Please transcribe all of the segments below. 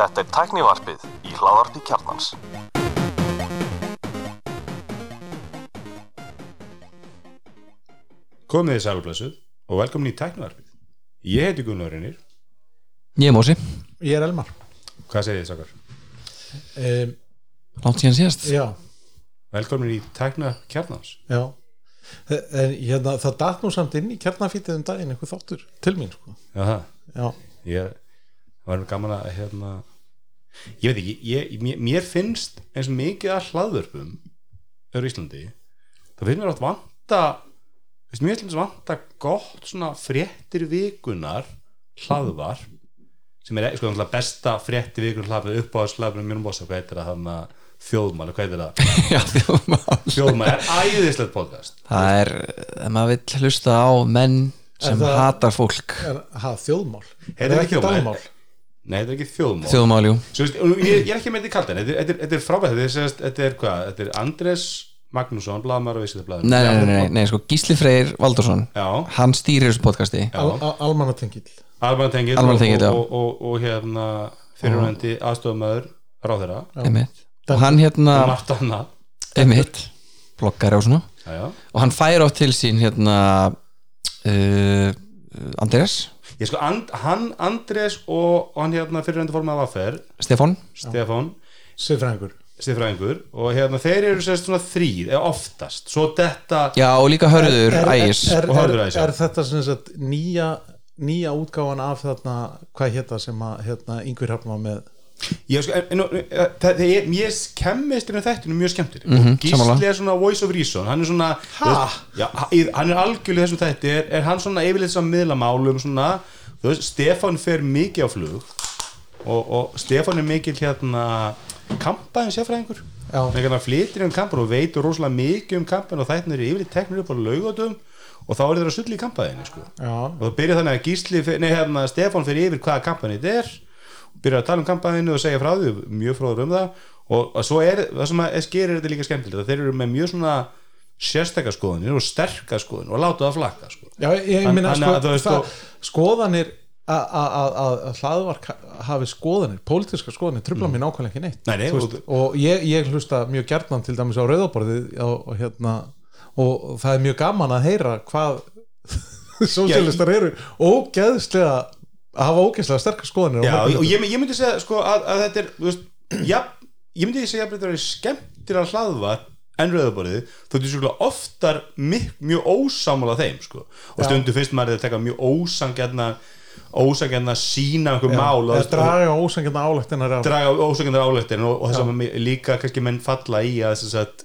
Þetta er tæknivarpið í hláðarpi kjarnans. Komið þið sælblessuð og velkomin í tæknivarpið. Ég heiti Gunnar Reynir. Ég er Mósi, Ég er Elmar Hvað segir þið, Sakar? um, langt síðan síðast Já, Velkomin í tækna kjarnans. já en, hérna, Það datt nú samt inn í kjarnafítið um daginn eitthvað þáttur til mín sko. Já, það. Já, Ég var gaman að hérna ég veit ekki, ég, mér, mér finnst eins og mikið að hlaðvörpum öru Íslandi það finnst mér átt vanta finnst mér finnst vanta gott svona fréttir vikunar hlaðvar sem er sko, besta fréttir vikunar hlaðvar upp á hlaðvarum mjög bossa, hvað heitir það hann þjóðmál, hvað heitir það? Já, þjóðmál. Þjóðmál er æðislegt podcast. Það er, ef maður vill hlusta á menn sem það- hatar fólk. er, ha, þjóðmál? Er það ekki þjóðmál? dagmál? nei, þetta er ekki þjóðmál. Þjóðmál, jú. Og ég, ég er ekki með þetta í kaldan þetta, er- þetta, er- þetta er hvað? Þetta er Andres Magnússon, blaðmar og viðskiptablaðinu Nei, nei, nei, nei, sko Gísli Freyr Valdursson Já, Hann stýrir þessu podcasti. Almanatengil Almannatengill, já. og, og, og, og hérna fyrirvændi aðstofamöður ráðherra. Og hann hérna, annað einmitt. Bloggari og svona. Já, já. Og hann fær átt til sín hérna uh, Andreas? Ég sko, and, hann Andres og, og hann hérna fyrirvændi formað aðfer Stefán? Stefán, Sifræðingur Stefræðingur og hérna þeir eru sérst svona þrýr eða oftast, svo þetta Já, og líka Hörður er, Ægis. er, og er, Hörður er, Ægis, er þetta sem sagt nýja nýja útgáfan af þarna hvað hétta sem að hérna, yngvi hrafna með Ég, sko, en, það, það er, mér kemmist inn á þættinu mjög skemmtir mm Mhm, og Gísli er svona voice of reason. Hann er svona, veist, já, hann er algjörlega þessum þætti, er, er hann svona yfirleitt sem miðlamálum svona, veist, Stefán fer mikið á flug og, og Stefán er mikil hérna kampaðin sérfræðingur. Hann hérna flytir um kampan og veitur rosalega mikið um kampan og þættin eru yfirleitt teknir upp á laugatum og þá er þeirra sull í kampaðinni sko. Og það byrja þannig að Gísli, fer- nei hérna Stefán fyrir yfir hvaða kampanið þetta er byrja að tala um kampaninu og segja frá því mjög fróður um það. Og, og svo er það sem að gerir þetta líka skemmtilegt þeir eru með mjög svona sérstakar skoðunir og sterkar skoðunir og láta það flakka sko. já ég, minna sko, og- skoðanir að- að að- að hlaðvark hafi skoðanir, pólitíska skoðanir trubla mér nákvæmlega ekki neitt Nei, veist, og ég, ég hlusta mjög gjarnan til dæmis á rauðaborðið og, og, hérna, og það er mjög gaman að heyra hvað sósjálistar eru ógeðslega að hafa ógeðslega sterkar skoðanir Já, og ég, ég myndi segja sko, að, að þetta er veist, ja, ég myndi segja að þetta er skemmtir að hlaðvar en rauðaborðið þetta er svo oftar mjög, mjög ósámála þeim sko. og stundu fyrst maður er að taka mjög ósangjarna ósangjarna sína einhver mál eða draga ósangjarna álektinar á draga ósökundar álættin og, og þess að líka kannski menn falla í að að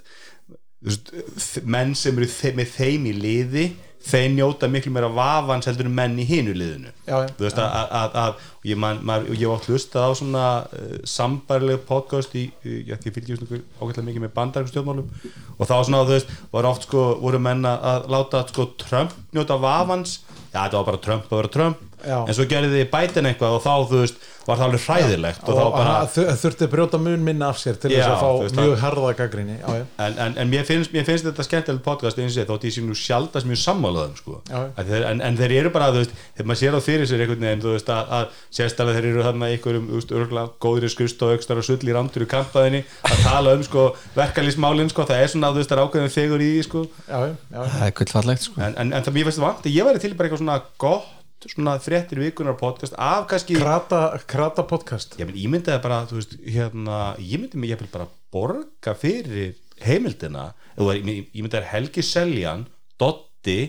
þ- menn sem eru með þeim í liði þeir njóta miklu meira vafans heldur en menn í hinu liðinu Já, já. þú veist að, ég, man, og ég var hlustað á svona uh, sambarleg podcast í, í já, því fylgjum við ákveðlega mikið með bandarækum stjórnmálum. Og þá svona þú veist var oft sko, voru menn að, láta sko Trump njóta vafans. Já þetta var bara Trump að vera Trump. Já. en svo gerði þið Biden eitthvað og þá þú veist var það alveg hræðilegt og, og, þá bara þurfti að brjóta mun minna af sér til Já, þess að fá mjög harða gaggrinni en, en, en mér, finnst, mér finnst þetta skemmtilegt podcast eins og ég þótt ég sé nú sjaldast mjög sammálaðum sko. En, en þeir eru bara þú veist, þegar maður sér á fyrir sér einhvern veginn þú veist, að, að sérstaklega þeir eru þarna einhverjum þú veist, örgulega góðri skurst og aukstar og sull í randur í kampaðinni að tala um sko, verkalýsmálin sko, það er svona þú veist, það er ákveðin þegur í sko. Já, já, já. Það er gullfallegt sko en, en, en það mér finnst það vant að ég væri til bara eitthvað svona gott svona fréttir vikunar podcast af kannski Krata, krata podcast ég menn ímyndaði bara þú veist, hérna, ég myndi mig jafnvel bara borga fyrir heimildina ég ímyndaði Helgi Seljan Dotti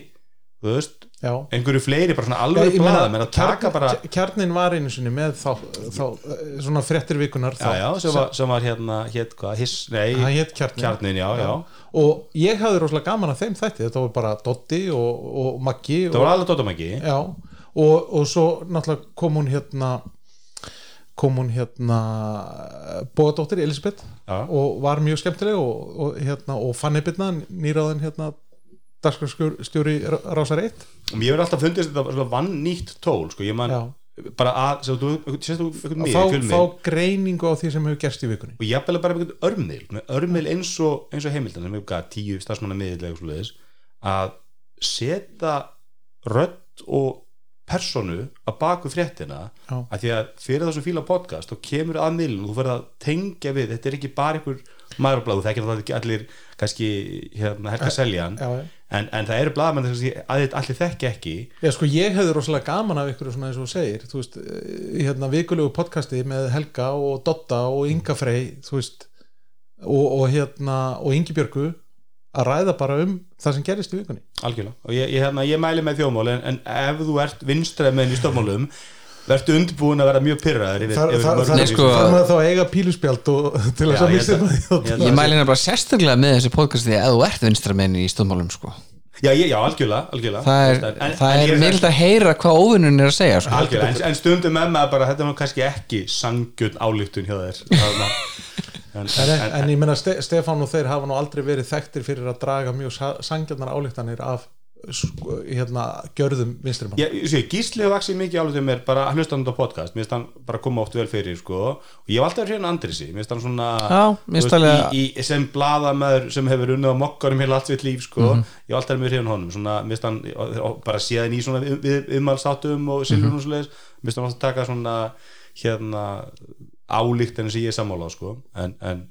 þú veist, já. einhverju fleiri bara svona alveg blaða menn að taka bara kjarnin var einu sinni með þá, þá eh, svona fréttir vikunar já, já, sem var, sem var hérna hétt hvað, hiss, nei, hétt kjarnin, kjarnin, já, já, og ég hafði rosalega gaman að þeim þætti. Þetta var bara Dotti og, og Maggi það og, var alveg Dottamæki já, og, og svo náttúrulega kom hún hérna kom hún hérna bóðadóttir Elisabeth og var mjög skemmtileg og, og, hérna, og Fanny Bitna nýraðin hérna dagskrarstjóri Rásar 1 og mér hefur alltaf fundist þetta svona vann nýtt tól sko, ég man Já. bara að, sem þú, þú að fá, fjölmiðil. fá greiningu á því sem hefur gerst í vikunni og ég bara bara einhvern örmil örmil eins og, eins og heimildan sem hefur gæt tíu starfsmanna miðilega að setja rödd og personu að baku fréttina Já. að því að fyrir þessum fíla podcast og kemur að miðlun og þú verður að tengja við þetta er ekki bara einhver maður og blað það er ekki allir kannski hérna, helga seljan já. En, en það eru blaðmenn þess að þið allir þekki ekki. Já, sko, ég hefði rosalega gaman af ykkur svona eins og segir, þú veist, hérna vikulegu podcasti með Helga og Dotta og Inga Frey, þú veist og, og hérna, og Ingi Björgu að ræða bara um það sem gerist í vikunni. algjörlega. Og ég, ég, hérna, ég mæli með þjóðmál en, en ef þú ert vinstræð með í stofmálum verður undirbúin að vera mjög pyrraður yfir, Þar, yfir þar, mörgum Nei, sko- þar maður þá að eiga píluspjald og, til að það ég Ég mæli hérna bara sérstaklega með þessi podcast því að þú ert vinstramenn í stóðmálum sko. já, ég, já, algjörlega, algjörlega það er, En- en- það en er mild að heyra hvað óvinnun er að segja sko. Algjörlega, en, en stundum með maður bara þetta er nú kannski ekki sangjörn álíktun hjá þér Þarna. en, En, en, en ég menna Ste Stefán og þeir hafa nú aldrei verið þekktir fyrir að draga mjög sangjarnar álíktanir af sko, hérna, gjörðum sé, Gísli hefur vaksið mikið álíktun mér bara að hlusta hann á podcast, mér finnst hann bara koma oft vel fyrir sko, og ég hef alltaf hérna Andrisi mér finnst hann svona Já, mér veist, alveg- í, í, sem blaðamæður sem hefur unnið á mokkarum heila allt sitt líf sko, Mhm. ég hef alltaf mjög hérna honum. Svona, mér finnst hann bara séðan í svona við, við, viðmálstáttum og silfur Mhm. og svoleiðis. Mér finnst hann alltaf taka svona hérna álíktanir sem ég er sammála á sko, en, en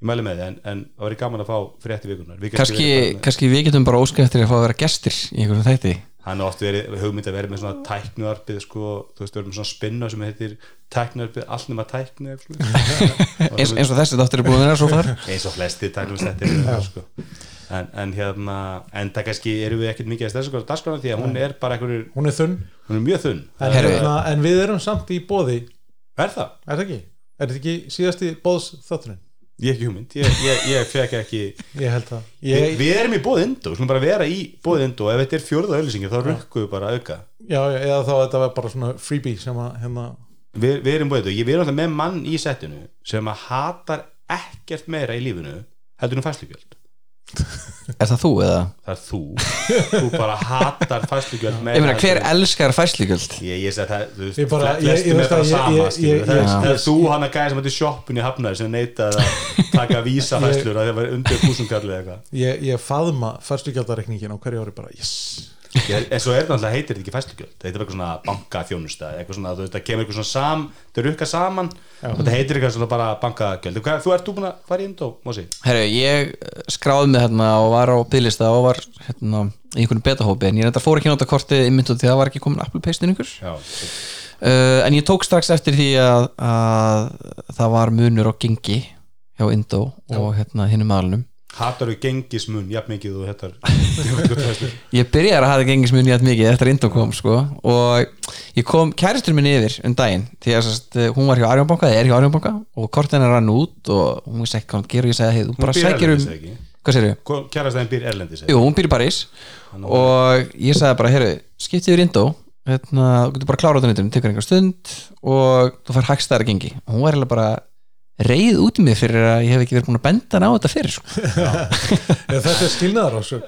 ég mæli með þið en, en það væri gaman að fá frétti vikunar kannski við getum bara óskæð eftir að fá að vera gestir í einhverjum þætti hann er oft verið hugmynd að vera með svona tæknuarpið sko, þú veist, við erum með svona spinna sem heitir tæknuarpið, allt nema tæknu svoleiðis. eins, eins og þessi þáttur er búin að vera svo far eins og flesti tæknumstættir sko. en, en hérna en það kannski erum við ekkert mikið að stessa dagskrána því að hún er bara einhverjur Hún er þunn, hún er mjög þunn en, hérna, en við erum samt í bóði, er það? er það ekki? Er þetta ekki síðasti bóðs þátturinn? Ég ekki hugmynd, ég, ég, ég fekk ekki Ég held það. Ég, við erum í bóð indó, við skulum bara vera í bóð indó. Ef þetta er fjórða auðlýsingir þá rukkum við bara auka. Já, já, eða þá þetta var bara svona freebie sem að hérna, við, við erum bóð indó, ég erum alltaf með mann í settinu sem að hatar ekkert meira í lífinu heldur um fæslugjöld Er það þú eða? það er þú, þú bara hatar fæslugjöld meira Ég meina, hver elskar fæslugjöld? Ég, ég segi það, þú veist, Ég bara- ég- er bara sama það er, þú hann að gæði sem hætti sjoppun í hafnaði sem neitaði að taka vísafæslur að það var undir eitthvað. Ég, ég faðma færstugjaldareikningin á hverju ári bara, yes en svo er það alltaf heitir þetta ekki fæslugjöld þetta er eitthvað svona bankaþjónusta eitthvað svona, þú veist, það kemur eitthvað svona sam þau rukka saman. Og þetta heitir eitthvað svona bara bankagjöld. Þú ert þú búin að fara í indó, Mósi? Herru, ég skráði mig hérna og var á bygglista og var hérna í einhvern betahópi. En ég reyndar fór ekki að nota kortið innmyndu því að það var ekki komin Apple Pay stinningur Já, uh, en ég tók strax eftir því að, að það var munur á gengi hjá Indo og hérna hinnum aðlunum hatar þú gengismun jafn mikið og þetta ég byrjaði að hafa gengismun jætt mikið eftir að Indo kom sko. Og ég kom kæristur minni yfir um daginn því að sest, hún var hjá Arjónbanka eða er hjá Arjónbanka og kortin hennar rann út og hún vissi ekki hvað hann gerur ég hey, þú bara um segir þú? kærastæðin býr erlendis Jú, hún býr í París. Og ég sagði bara, heyrðu, skiptið yfir Indo hérna, þú getur bara klárað á þetta tekur einhver stund og þú fær hægstæðar gengi. Og hún var bara reið út í mig fyrir að ég hef ekki verið búin að benda hann á þetta fyrir sko. Eða þetta er skilnaðar á svo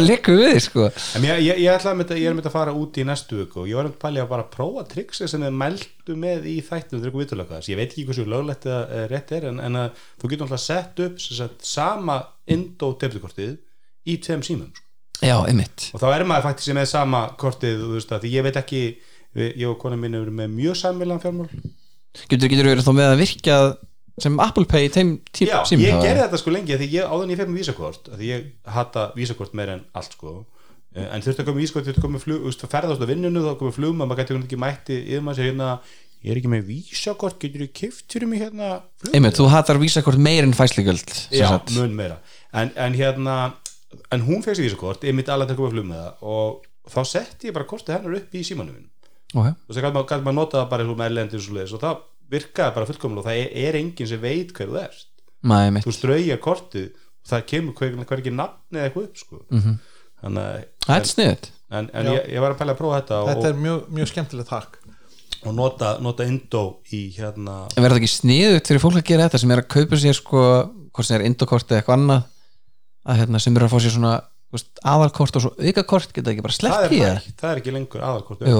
lekku við sko. En ég, ég, ég, ætla að mynda, ég er myndið að fara út í næstu viku og ég var um pæli að bara prófa triksi sem þið mældu með í þættum. Ég veit ekki hversu löglegt eða eh, rétt er en, en að þú getur alltaf sett upp sem sagt, sama Indo debitkortið í tveim símum sko. já, einmitt og þá er maður faktisk með sama kortið þú veist að því ég veit ekki við, ég og konar mín eru með mjög sammilan fjármál getur, getur verið þá með að virka sem Apple Pay í típ Já, ég gerði eða? þetta sko lengi því ég, áður en ég fyrir með vísakort af því ég hata vísakort meira en allt sko Eh, en þurfti að koma með vísakort þurfti að koma með flug, þú veist, ferðast á vinnunu þá komið flug, maður gæti ekki mætti yfir maður sér hérna, ég er ekki með vísakort getur þú kift fyrir mig hérna flug einmitt, þú hatar vísakort meir en fæslugjöld sem Já, sagt. mun meira en, en hérna, en hún fegst vísakort ég mitt alveg til að koma með flug með það og þá setti ég bara kortið hennar upp í símanum okay. og það gæti maður, gæti maður nota það bara með svoleiðis, og það virkaði bara fullkomlega og það er, er enginn sem veit hver þú ert Mæ, einmitt. þú strauja kortið og það kemur hver, hver ekki nafni eða eitthvað upp sko. Mhm. þannig að það er sniðut en, en ég, ég var að pæla að prófa þetta, Þetta og, er mjög, mjög skemmtilegt takk og nota, nota Indo í hérna en verður það ekki sniðut fyrir fólk að gera þetta sem er að kaupa sér sko, hvort sem er indokort eða eitthvað annað að hérna, sem eru að fá sér svona aðalkort og svo aukakort geta ekki bara sleppt í það, það er ekki lengur aðalkort að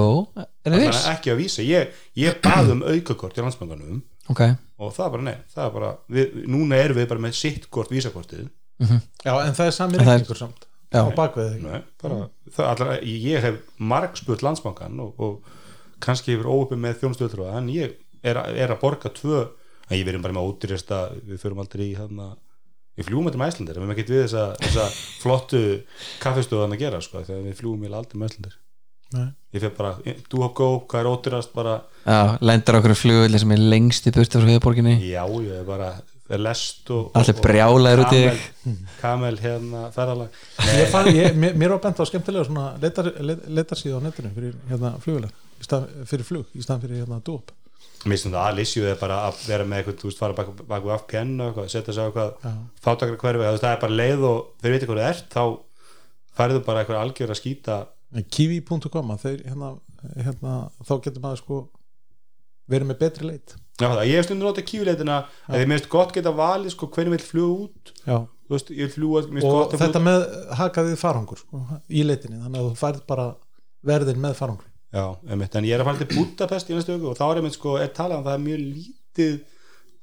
ekki að vísa, ég, ég bað um aukakort í landsbankanum Ok, og það er bara nei, það er bara við, núna erum við bara með sitt kort vísakortið. Já, en það er sami reikningur samt Já. á bakveð Nei, bara, allra, ég hef margspurt landsbankan og, og kannski hefur óuppi með þjónustöður en ég er, að- er að borga tvö en ég verðum bara með ódýrasta við förum aldrei í hérna við fljúum þetta með Æslandir, við erum ekkert við þessa, þessa flottu kaffestöðan að gera sko, þegar við fljúum aldrei með Æslandir Nei. ég fyrir bara, do hop go, hvað er ódýrast bara, Já, lendur okkur flugulli sem er lengst í burtu frá höfuborginni já, ég er bara er lest og, Allir og- og brjálaðir út í kamel, kamel hérna, ferðalag. Ég fann, ég, mér, var bent á skemmtilega svona leitar, leit, leitarsíðu á netinu fyrir hérna stað, fyrir flug í staðan fyrir hérna dóp Mér finnst það að lýsju er bara að vera með eitthvað, þú veist, fara bak, bak við FPN og setja sig á eitthvað hverfi, það er bara leið og þeir veit hvað það ert, þá færðu bara eitthvað algjör að skýta kiwi.com hérna, hérna þá getur maður sko verið með betri leit. Já, það, ég hef stundum notað kífileitina að því mér finnst gott geta valið sko hvernig vil fluga út. Veist, ég finnst og þetta fljúga með hakaðið farangur sko, í leitinni, þannig að þú færð bara verðin með farangur Já, einmitt, en ég er að fara til Budapest í næstu öku og þá er einmitt sko, er talað um að það er mjög lítið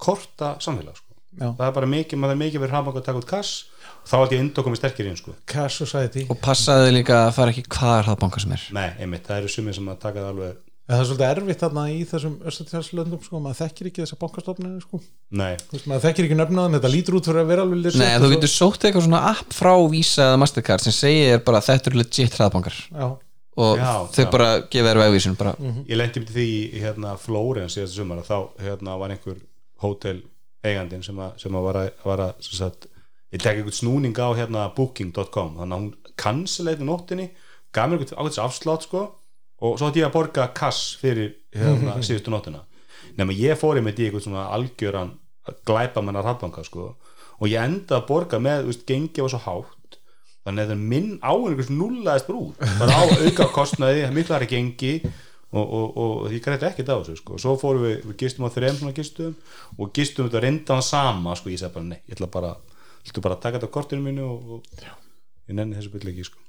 korta samfélag sko. Já. það er bara mikið, maður er mikið verið hraðbank að taka út kass þá er ekki indok komið sterkir inn sko. Cash Society. Og passaði líka að fara ekki hvaðar það banka sem er. Nei, einmitt, það eru sumir sem að taka það alveg En það er svolítið erfitt þarna í þessum östatjálslöndum sko, maður þekkir ekki þessa bankastofninu sko. Nei, veist, maður þekkir ekki nöfnaðum, þetta lítur út fyrir að vera alveg Nei, og þú getur sótt eitthvað svona app frá Visa eða Mastercard sem segir bara þetta eru legit hraðbankar. Já, og Já, þau já. bara gefa þér vegvísun bara, ég lendi um því í hérna, Flórens síðast sumar og þá hérna, var einhver hótel eigandinn sem, að, sem að var að, var að sem sagt, ég tek einhvern snúning á hérna, booking.com þannig að hún cancelaði nóttinni gaf mér einhvern ákveðs afslátt sko, og svo ætti ég að borga kass fyrir hérna, síðustu nóttina. Nema ég fór í einhvern svona algjöran glæpa mennar hraðbanka sko, og ég enda að borga með, þú veist, gengi var svo hátt þannig að það er minn á einhvers nullaðist brúð bara á auka kostnaði, miklu aðra gengi og, og, og, og ég græti ekkert á þessu sko. svo fórum við, við gistum á þreim svona gistum og gistum þetta reyndan sama sko. ég segi bara nei, ég ætla bara, ætla bara að taka þetta á kortinu mínu og, og ég nenni þessu byrja ekki sko.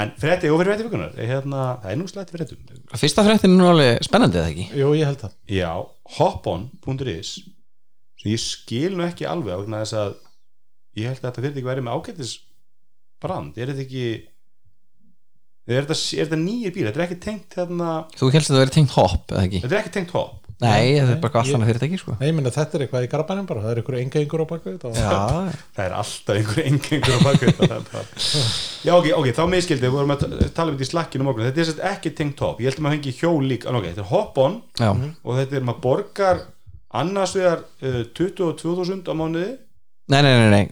en frétti, og fyrir frétti vikunar er hérna, það er nú slætti fréttum Fyrsta fréttin er nú alveg spennandi eða ekki jú, ég held það já, hopon.is sem ég skil nú ekki alveg á vegna þess að ég held að þetta ágættis brand, er þetta ekki er þetta, er þetta nýjir bíl, þetta er ekki tengt hérna, Þú helst að það verið tengt hopp eða ekki? Þetta er ekki tengt hop Nei, þetta er bara allt ég- annað fyrirtæki sko. Nei, ég minna þetta er eitthvað í garabænum bara, það er einhverju engaðingur á bakvið þetta. Og- Já, það er alltaf einhver engengur á þetta, bara- já ok, ok, þá miskildi við vorum að ta- tala um þetta í slakkinu morgun. Þetta er sett ekki tengt hop, ég held að maður hengi hjól líka en ok, þetta er hop on já, og þetta er maður borgar annars vegar uh, 22.000 á mánuði. Nei, nei, nei, nei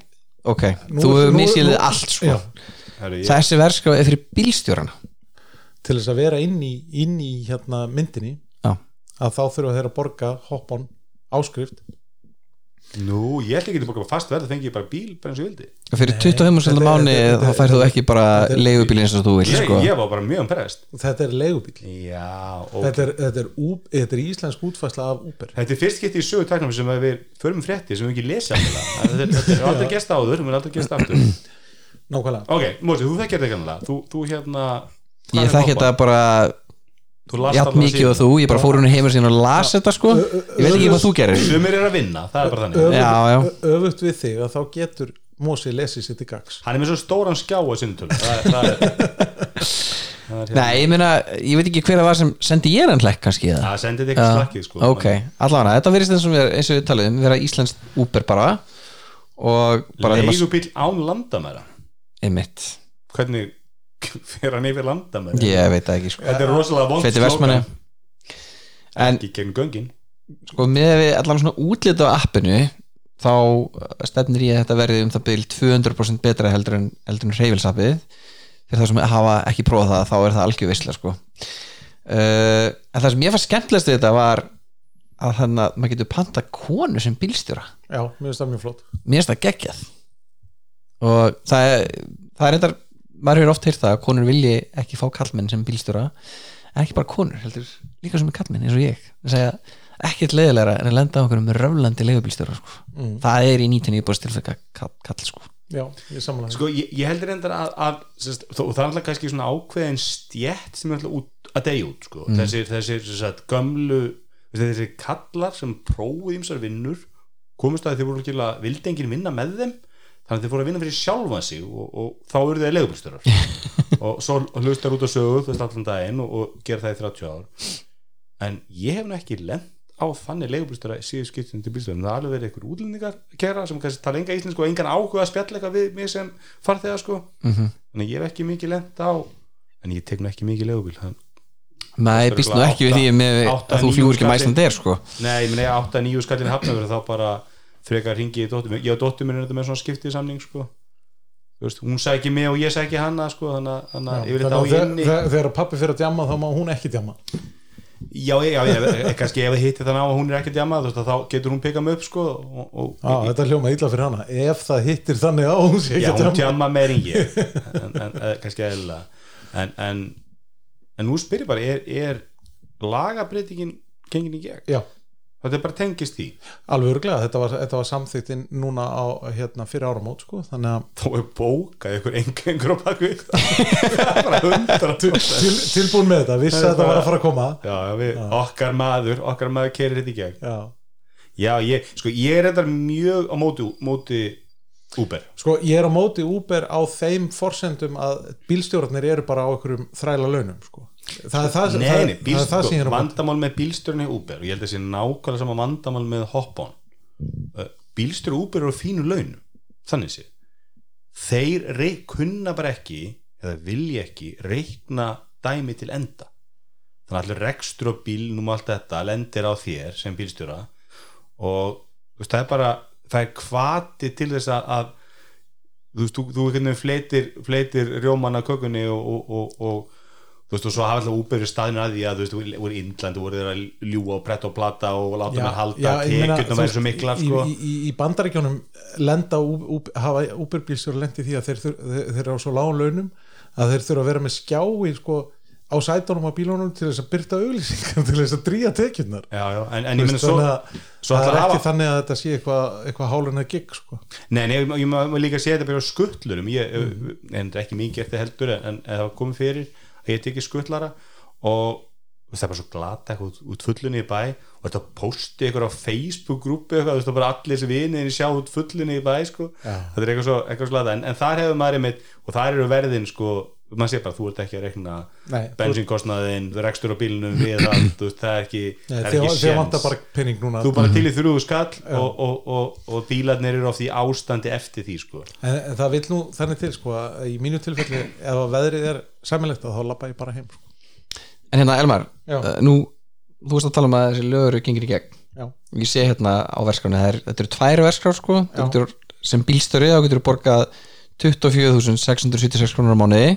Ok, Nú- þú hefur nú- allt sko. Já, Herri, ég, Þessi verðskrá er fyrir bílstjórana. Til þess að vera inn í, inn í hérna myndinni Já, að þá þurfa þeir að borga hoppon áskrift nú, ég ætla ekki að bara fast verð það fengi ég bara bíl bara eins og ég vildi. Og fyrir Nei, 25 þetta svolítið er- mánu þetta- þá færðu þú ekki bara leigubíl eins og þú vilt ég, sko. ég var bara mjög umperrest þetta er leigubíl já, ok. Þetta, er, þetta, er, þetta er íslensk útfæsla af Uber. Þetta er fyrst getið í sögu tæknum sem við förum frétti sem við ekki lesa alveg. þetta er- þetta er aldrei gest áður, við erum aldrei gest aftur. Nákvæmlega. Ok, Mósi, þú þekkir þetta þú, þú hérna Ég þekki þetta bara Allan mikið og þú, ég bara fór hún í heimur sín og las þetta sko. Ég veit ekki hvað þú gerir. Sumir er að vinna, það er bara þannig. Öfugt- Já, já. ö- öfugt við þig að þá getur Mósi lesið sér til gags. Hann er með svo stóran skjá að sinnutölu Það er, það er, það er hérna. Nei, ég meina, ég veit ekki hver það var sem sendi ég hann hlekk kannski eða? Það sendið ekki slakkið sko. Ok, allavega, þetta verðist eins og við, eins og við talaðum vera íslenskt Uber bara. Leigubíl án landamæra. Einmitt, Hvernig fer hann yfir landamæra? ég veit ekki sko. Þetta er rosalega vond En Ekki gegn göngin. Sko með við allan svona útlita á appinu þá stefnir ég að þetta verði um það byrjum 200% betra heldur en, heldur en reyfilsappið fyrir það sem hafa ekki prófað það þá er það algjör veisla sko. Uh, en það sem ég fannst skemmtilegst við þetta var að þannig að maður getur panta konu sem bílstjóra. Já, mér finnst það mjög flott. Mér finnst það geggjað. Og það er, það er reyndar maður hefur oft heyrt það að konur vilji ekki fá kallmenn sem bílstjóra en ekki bara konur, heldur líka sem er kallmenn eins og ég það segja ekkert leiðilegra en að lenda á okkur um röflandi leigubílstjóra sko. Mm. það er í 99% tilfækka kall, kall sko. já, ég Sko, ég, ég heldur reyndar að, að sérst, þó, það er alltaf kannski svona ákveðin stjætt sem er alltaf út, að deyja út sko. þessir, þessir sérst, gömlu þessir kallar sem prófuð ímsar vinnur komist að þeir voru ekki að vildi enginn vinna með þeim þannig að þeir fóru að vinna fyrir sjálfa sig og, og þá eru þeir leigubílstjórar. Og svo hlustar út á sögu þú veist allan daginn og, og gera það í 30 ár. En ég hef nú ekki lent á þannig leigubílstjóra síðu skiptin til bílstjórum, það er alveg verið einhver útlendingar kera sem kannski tala enga íslensku og engan áhuga að spjalla eitthvað við mig sem farþega sko. Mhm. þannig að ég hef ekki mikið lent á en ég tek nú ekki mikið leigubíl þannig Nei, býst nú ekki við því að þú fljúur ekki skallinn. mæsland er sko. Nei, ég meina ég átt að nýju skallin hafnafjörð þá bara frekar ringi í dóttur mér ég og dóttur mér er þetta með svona skiptið samning sko. Veist, hún sæki mig og ég sæki hana sko, þannig að- yfir þetta á inni þegar, pappi fyrir að djama þá má hún ekki djama já, já, já, já, kannski ef það hitti þannig á að hún er ekki djama veist, þá getur hún pikað mig upp sko, og, og, Já, þetta er hljóma illa fyrir hana. Ef það hittir þannig á hún sé ekki já, að hún djama djama meir en ég. En, en, kannski eðlilega. En, en, en nú spyrir bara er, er lagabreitingin gengin í gegn? Já, Þetta er bara tengist því. Alveg örglega, þetta var, þetta var samþyktin núna á hérna fyrir áramót sko, þannig að þá er bókað ykkur engengur á bakvið til, til, tilbúin með þetta, vissi að þetta var að fara að koma. Já, já, við, okkar maður okkar maður keirir þetta í gegn. Já, já, ég, sko, ég er þetta mjög á móti, móti Uber. Sko ég er á móti Uber á þeim forsendum að bílstjórnir eru bara á einhverjum þræla launum sko. Það er það, nei, það, það, er sem ég er á móti vandamál með bílstjórn í Uber og ég held að það sé nákvæmlega sama vandamál með Hop-on Uh, bílstjóri Uber eru fínu launum þannig sé. Þeir kunna bara ekki eða vilja ekki reikna dæmi til enda. Þannig að allir rekstur á bílnum og allt þetta lendir á þér sem bílstjóra. Og veist, það er bara það er kvati til þess að, að þú veist, þú, þú fleitir, fleitir rjómanna kökunni og, og, og, og þú veist, og svo hafa alltaf úbyrður staðin að því að þú veist, þú voru í Indlandi, voru þeir að ljúa og pretta og plata og láta mér halda tekjurna væri veist, svo mikla sko. í, í, í bandaríkjónum lenda ú- ú- hafa Uber-bílstjóri lendi því að þeir, þeir, þeir eru á svo lágum launum að þeir þurfa að vera með skjái sko, á sætunum á bílunum til þess að byrta auglýsingar til þess að dríja tekjurnar en, en ég minna svo, þannig að svo það er að ekki hafa þannig að þetta sé eitthvað eitthva háluna gig sko. Nei, nei, ég, má líka segja þetta bara á skuttlurum ég, en það er ekki mikið eftir heldur en, en það komið fyrir að ég tekið skuttlara og það er bara svo glata eitthvað út, út fullunni í bæ og þetta posti eitthvað á Facebook grúpi eitthvað, þú veist, bara allir þessi vinið sjá út fullunni í bæ, sko Já. þetta er eitthvað svo, eitthvað svo en, en þar hefur maður einmitt, og þar eru verðin, sko maður sé bara, þú ert ekki að rekna bensinkostnaðin, rekstur á bílnum við allt, þú veist, það er ekki, það er þér ekki séns. vantar bara penning núna. Þú bara til í þrjúðu skall og, og, og, og bílarnir eru oft í ástandi eftir því sko. En, en það vil nú þannig til sko, í mínu tilfelli ef að veðrið er sæmilegt þá lappa ég bara heim sko. En hérna Elmar, uh, nú þú veist að tala um að þessi lögur eru gengir í gegn. Já. ég sé hérna á verskráni það er, þetta eru tvær verskrár sko. Getur, sem bílstöri þá getur þú borgað 24.676 krónur á mánuði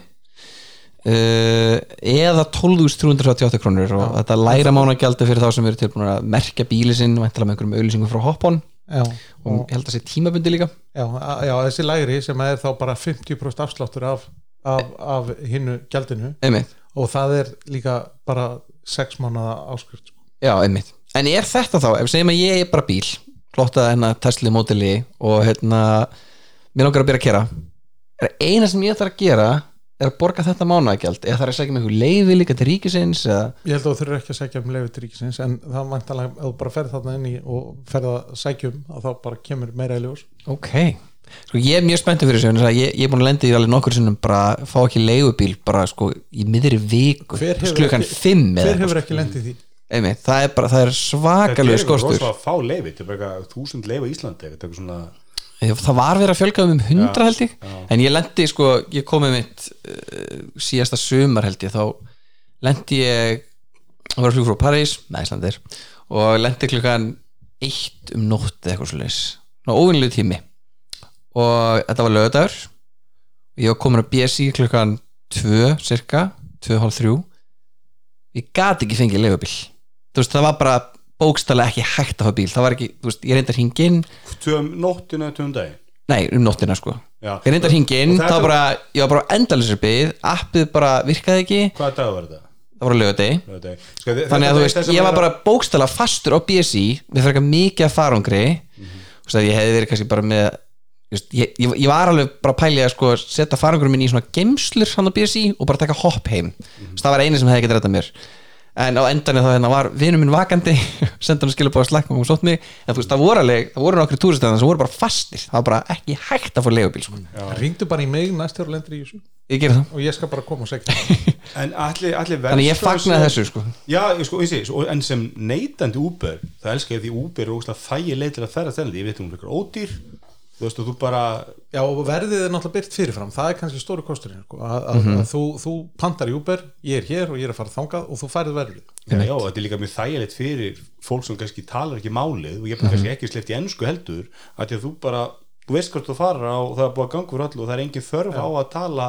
eða 12.338 krónur og þetta læra mánagjaldi fyrir þá sem eru tilbúin að merkja bíli sinn væntalega með einhverjum auðlýsingum frá Hoppon. Já, og ég held að sé tímabundi líka. Já, já, þessi lægri sem er þá bara 50% afsláttur af, af, af hinnu gjaldinu. Einmitt, og það er líka bara 6 mánuða áskrift sko. já einmitt. En er þetta þá, ef við segjum að ég er bara bíl flotta hérna Tesla mótili og hérna mér langar að byrja að kera er eina sem ég þarf að gera er að borga þetta mánagjald eða þarf að segja með einhver leiði líka til ríkisins eða, ég held að þú þurfir ekki að sækja um leiði til ríkisins en það væntalega ef þú bara ferð þarna inn í og ferð að sækja um að þá bara kemur meira í ljós. Ok. Sko ég er mjög spenntið fyrir þessu ég, ég er búin að lenda í alveg nokkur sinnum bara fá ekki leigubíl bara sko í miðri viku. Hver hefur, ekki, 5 hver eða hefur eitthvað, ekki lendið því? Sko. einmitt, það er bara, það er svakalegu skortur rosa að fá leifi, þetta er bara eitthvað þúsund leifi á Íslandi, þetta er svona það var verið að fjölga um 100 held ég. en ég lendi sko, ég kom með mitt uh, síðasta sumar held ég þá lendi ég að vera flug frá París, með Íslandir og lendi klukkan eitt um nótt eða eitthvað svo leis óvinnlegu tími. Og þetta var lögadagur ég var komin að BSI klukkan 2 cirka, 2.30 ég gat ekki fengið leigubíl þú veist, það var bara bókstælega ekki hægt að fá bíl. Það var ekki, þú veist, ég reyndi að hringa inn. Tveim nóttina tveim daginn? Nei, um nóttina sko. Já. Ég að þetta- það var bara Ég var bara endalisir byggð, appið bara virkaði ekki. Hvaða dag var þetta? Það var að Laugardegi. Sko, Þannig að þú veist, ég var bara bókstala fastur á BSI Við ekki mikið að farangri. Þú veist að ég hefði verið kannski bara með veist, ég, ég, ég var alveg bara að pæli að sko setja farangurum minn í svona gemslur hann á BSI og bara taka hopp heim. Mm Það var eini sem hefði getið þetta mér en á endanum þá hérna var vinur minn vakandi senda hann bara slakka og hún sótt mig. En þú veist, það voru alveg, það voru nokkri túristöðan sem voru bara fastir, það var bara ekki hægt að fá leigubíl sko. ringdu bara í mig næst þegar þú lendir í þessu. Ég gera það, og ég skal bara koma og segja. En allir, allir þannig ég fagnaði þessu sko. Já, ég sko, ég sé, svo- en sem neytandi Uber það elskar ég því Uber er ógslag þægi leið til að ferða þennan, ég veit hún er eitthvað ódýr þú veist og þú bara Já, og verðið er náttúrulega byrt fyrirfram. Það er kannski stóri kosturinn sko, að, að, Mhm. að þú, þú pantar í Uber, ég er hér og ég er að fara þangað og þú færið verðið. Já, já, þetta er líka mjög þægilegt fyrir fólk sem kannski talar ekki málið og ég er kannski ekki sleppt í ennsku heldur að því að þú bara, þú veist hvort þú fara og það er búið að ganga úr allu og það er engin þörf á að tala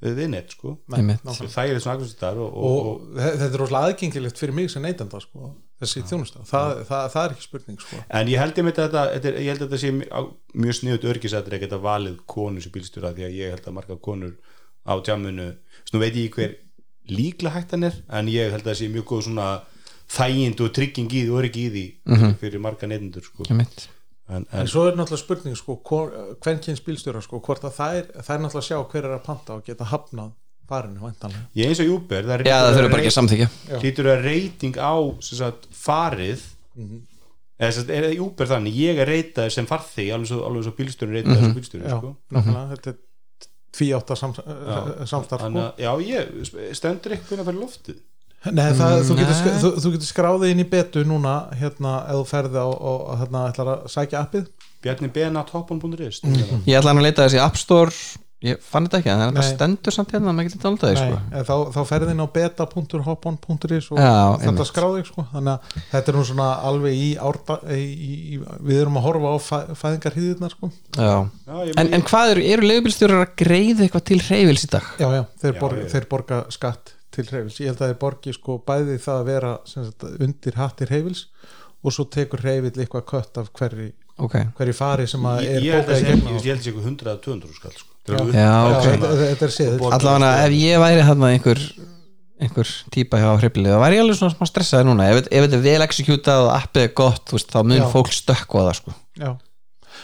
við neitt sko. Það er svona akkurat og, og, og, og, þe- þetta er rosalega aðgengilegt fyrir mig sem neytenda sko, þessi þjónusta, það, það, það er ekki spurning sko. en ég held ég með þetta, þetta ég held að þetta sé mjög- sniðut örgisættir að geta valið konur sem bílstjóra því að ég held að marga konur á tjáminu, nú veit ég hver líklega hægt hann er en ég held að það sé mjög góð svona þægind og trygging í því og öryggi í því fyrir marga neytendur sko. En, en en, svo er náttúrulega spurning sko, hvern kynns bílstjóra sko, hvort að það er, það er náttúrulega að sjá hver er að panta og geta hafnað farinu væntanlega. Ég eins og Uber það já það þurfa bara ekki að samþykja hlýtur að reyting á sem sagt, farið. Eða sem sagt, er það Uber þannig? Ég er reytaður sem farþig alveg svo, alveg svo bílstjóri reytaður sem bílstjóri já, sko. nákvæmlega, þetta er tvíátta sam, samstarf þannig sko. að já, ég stendur eitthvað fyrir loftið? Nei, það, þú, getur, Nei. sk- þú, þú getur skráðið inn í betu núna hérna, ef þú ferði á og hérna, ætlar að sækja appið. Bjarni Benatoppon.is ég ætla hann að leita þessi App Store ég fann þetta ekki, en Nei. stendur samt hérna, maður getur dálítið Nei, sko. en þá, þá ferði inn á beta.hoppon.is og Já, þetta skráðið sko. þannig að þetta er nú svona alveg í, árda, í, í, í við erum að horfa á fæ, fæðingarhýðirnar sko. Já. Já, ég en, en hvað eru, eru leigubílstjórar að greiða eitthvað til hreyfils í dag? já, já, þeir, Já, borga, þeir borga skatt til hreyfils, ég held að þeir borgi sko bæði það að vera sagt, undir hattir hreyfils og svo tekur hreyfill eitthvað kött af hverri, ok, hverri fari sem að ég, er að bókað í sé gegnum ég held að sé eitthvað 100 að 200 skall sko. Að- er allavega ef ég væri þarna einhver einhver típa hjá hreyflið þá væri ég alveg svona smá stressaði núna. Ef, ef þetta er vel executað og appið er gott þú veist, þá mun Já. fólk stökkva það sko. já.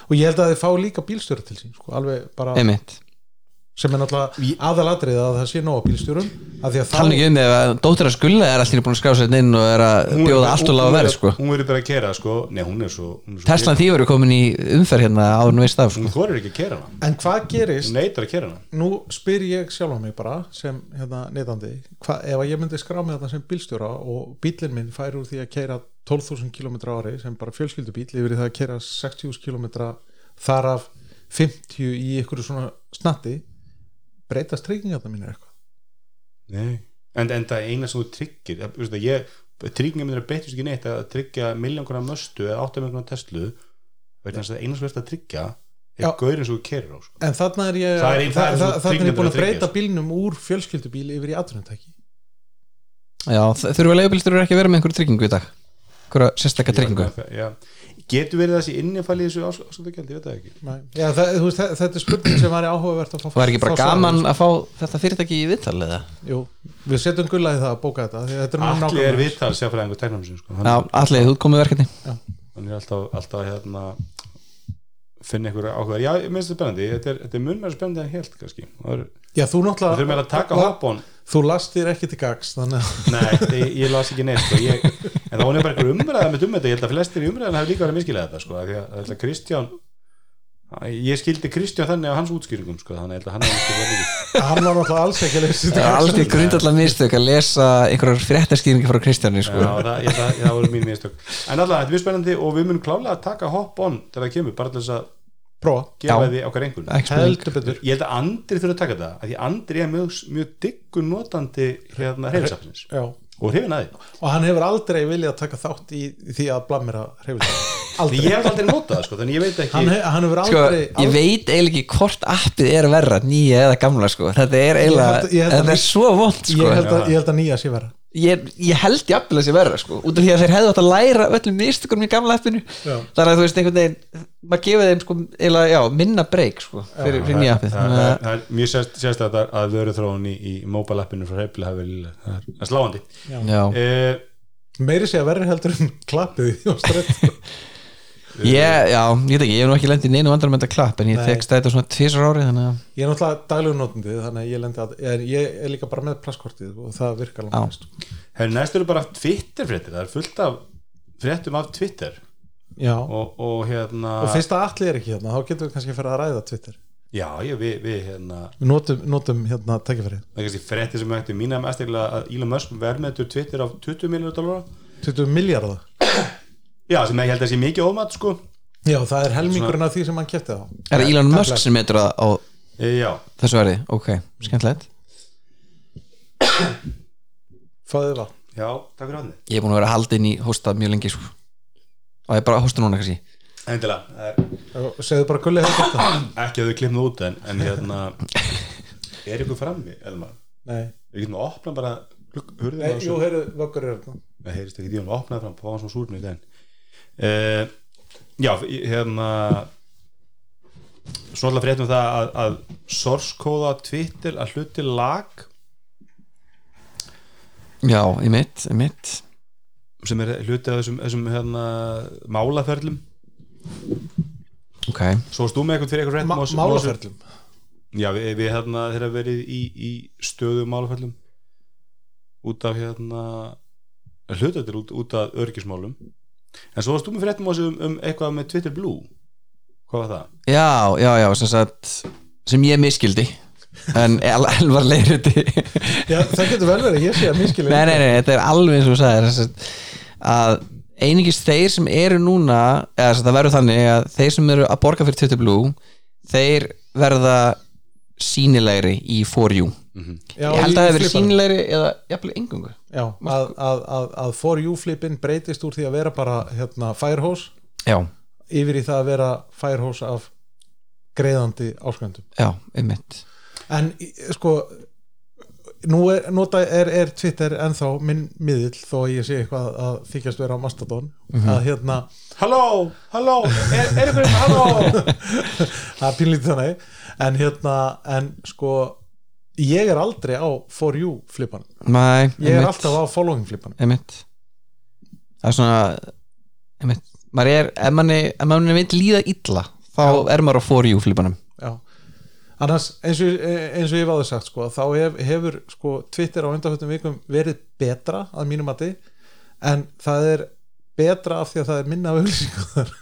og ég held að þeir fá líka bílstjóra til sín sko, alveg bara einmitt, sem er náttúrulega aðalatrið að það sé nóg á bílstjórum að tala ekki um ef að dóttir að skulda er allir búin að skrá sér inn og er að bjóða allt og lága er- verð sko. hún verður bara að kera sko. nei, hún er svo, hún er svo Teslan því verður komin í umferð hérna áður nú veist af sko. hún þorir ekki að kera hana en hvað gerist, hún neytar að kera hana nú spyr ég sjálf á mig bara sem hérna, neytandi hva, ef að ég myndi skrá mig þetta sem bílstjóra og bílinn minn færi úr því að keira 12.000 km ári sem bara fjölskyldubíl yfir í það að keira 60.000 km þar af 50 í ykkur svona snatti breytast tryggingarna mín eitthvað Nei. en, en það er eina sem þú tryggir það, ég, tryggingum er beitast ekki neitt að tryggja miljón konar möstu eða 8 miljón konar Tesla vegna þess að eina sem verðst að tryggja er gaurinn sem þú kerir á sko. en þarna er ég Það er ein- það er þa- svo þa- þarna er ég tryggingar búin að að breyta tryggja, bílnum úr fjölskyldubíl yfir í atvinnutæki Já, þurfa leigubílstjórar ekki að vera með einhverju tryggingu í dag einhverja sérstakka tryggingu Já. Getur verið þessi innifæli þessu ásköldagjaldi, ég veit það ekki Nei. Já, það, veist, þe- þetta er spurning sem var áhugavert að fá Var ekki bara gaman að fá þetta fyrirtæki í viðtal eða? Jú, við setjum gulla í það að bóka þetta er allir er viðtal sérfræðingur teknarmsinn sko. Já, allir, þú komið verkefni hann er alltaf, alltaf hérna finna einhverja áhuga. Já, ég minnst þetta spennandi, þetta er, þetta er mun meira spennandi en helt kannski, er, Já, þú náttúrulega þurfum að taka hopp on Þú last þér ekki til gags þannig að nei, ég, ég las ekki neitt sko. ég, en það var bara einhver umræða með um þetta ég held að flestir í umræðan hafi líka verið að miskilega þetta sko, af því að, að, að Kristján ég skildi Kristján þannig á hans útskýringum sko, þannig að ég held að hann hann var náttúrulega alls ekki að þetta. Er alveg grundallega mistök að lesa einhverjar fréttaskýringi frá Kristjáni Já, sko. það, ég, það, það voru mín mistök. En alltaf, þetta er mjög spennandi og við munum klálega að taka hopp on þegar það kemur, bara til þess að Prófa, gefa því okkar einhvern ég held að Andri þurfa að taka þetta af því Andri er mjög, mjög diggur notandi hérna hreyfisafnins Já. og hrifin að því. Og hann hefur aldrei viljað taka þátt í því að blamera Aldrei ég hef aldrei notað það sko, þannig ég veit ekki hann, hann hefur Sko, aldrei, ég veit eiginlega ekki hvort appið er verra nýja eða gamla sko. þetta er eiginlega, held- ég held að þetta er svo vond sko. ég, held að, ég held að nýja sé vera ég, ég held jafnvel að sé verra sko. út af því að þeir hefðu átt að læra öllum misturum í gamla appinu Já. þannig að þú veist einhvern veginn maður gefið þeim sko, eiginlega, já, minna breyk sko, fyrir, fyrir nýja appið það, það, það er mjög sérst, sérstætt að, að vöru þróun í, í mobile appinu frá hreyfli hafi verið lýlega. það er, það sláandi já, eh, meiri sé að verri heldur en klappið í og ég, já, ég veit ekki, ég hef nú ekki lendið neinu vandrar með þetta klapp en ég Nei. tek stæta svona tvisar ári þannig að Ég er náttúrulega daglegur notandi þannig að ég lendi að ég er, ég er líka bara með plastkortið og það virkar mest. Hefur næst eru bara Twitter fréttir Það er fullt af fréttum af Twitter. Já, og, og, og hérna fyrst að allir er ekki hérna þá getum við kannski fyrir að ræða Twitter. Já, ég, við, við hérna Við notum, notum hérna tækifærið. Það er kannski fréttir sem ættu mína mest eiginlega að Elon Musk verðmetur Twitter á 20 miljonar dólar 20 miljardar Já, sem ég held að sé mikið ómat sko. Já, það er helmingurinn af því sem hann kæfti á Er það Elon Musk sem metur það á e, Já, þessu verði? Ok, skemmtilegt. Fáðið það. Já, takk fyrir hann Ég er búin að vera haldinn í hósta mjög lengi sko. og ég er bara að hósta núna kannski. Endilega, það er Segðu bara gulli hefur þetta ekki að þau klimna út en, en hérna Er ykkur frammi, Elmar? Nei, Við getum að opna bara Nei jú, heyrðu, vöggur er þetta Það heyrist ekki í hann opnaði fram Fá hann svona súrni í den uh, Já, hérna Svo alltaf fréttum það að, að source kóða Twitter að hluti lag Já, í mitt, í mitt sem er hluti af þessum, þessum hérna, málaferlum. Ok, Svo þú með eitthvað fyrir eitthvað Ma Málaferlum? Já, við, við hérna þeirra verið í, í stöðu málaferlum. Út af hérna hlutatir út, út af örgismálum en svo varst þú með fréttum á þessu um, um eitthvað með Twitter Blue. Hvað var það? já, já, já sem, sagt, sem ég miskildi en el- elvar leiriti Já, það getur vel verið, ég sé að miskili nei, nei, nei, þetta er alveg eins og sem sagt, að einingis þeir sem eru núna eða sem sagt, það verður þannig að þeir sem eru að borga fyrir Twitter Blue þeir verða sínilegri í For You. Já, ég held að það hefur sínilegri eða jafnvel engungu Já, að, að, að, að for you flipin breytist úr því að vera bara hérna, firehose já, yfir í það að vera firehose af greiðandi ásköndum já, einmitt. En sko nú er, nota, er, er Twitter ennþá minn miðill þó að ég sé eitthvað að þykjast vera á Mastodon. Að hérna, Halló, halló, er, er ykkur hérna, halló? Það er pínlítið þannig. En hérna, en sko ég er aldrei á for you flipan Nei, ég er einmitt. alltaf á following flipan einmitt. Það er svona einmitt, maður er, ef manni ef manni vil líða illa, þá Já. er maður á for you flipanum annars eins og, eins og ég var það sagt sko, þá hef, hefur sko, Twitter á undanfjöldum vikum verið betra að mínum mati en það er betra af því að það er minna auðlýsingar þar.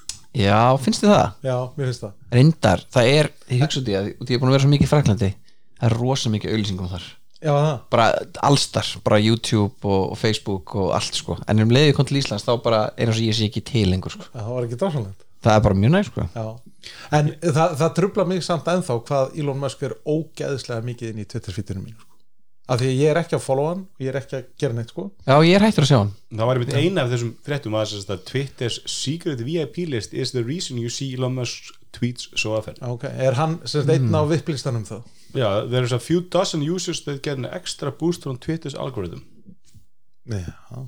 já, finnst þið það? Já, mér finnst það reyndar, það er, ég hugsa út í að út í að ég er búin að vera svo mikið í Fraklandi það er rosa mikið auðlýsingum þar Já, það, bara allstar, bara YouTube og, og Facebook og allt sko en um leiðið kom til Íslands þá bara er eins og ég sé ekki til lengur sko. það var ekki dásanlegt það er bara mjög næg sko. Já, en það, það trubla mig samt ennþá hvað Elon Musk er ógeðslega mikið inn í Twitter-fítinu mínu sko. af því að ég er ekki að follow hann og ég er ekki að gera neitt sko. Já, ég er hættur að sjá hann. Það var einmitt eina af þessum fréttum að, að Twitter's secret VIP list is the reason you see Elon Musk tweets so often. Já, ok, er hann sem sagt einn á vipplistanum þá? Já, there is a few dozen users that get an extra boost from Twitter's algorithm. Já,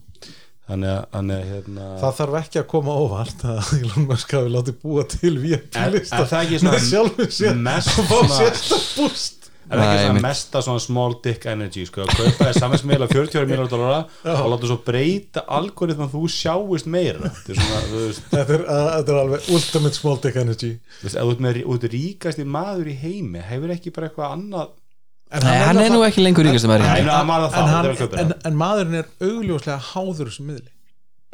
Þannig að, þannig að hérna það þarf ekki að koma óvart að Elon Musk hafi látið búa til VIP-lista það ekki svona með sjálfum sér og fá svona- sérsta búst? Er það ekki svona mesta svona small dick energy sko, að kaupa þér samvinsmiðla 40 miljonar dólara og láta svo breyta algoritma þú sjáist meira. Þetta er svona, þú veist, þetta er, uh, þetta er alveg ultimate small dick energy. Þú veist ef þú ert með út ríkasti maður í heimi hefur ekki bara eitthvað annað en Nei, hann er nú ekki lengur ríkast að Nei, maður en það en, er en, það. en maðurinn er augljóslega háður sem miðli.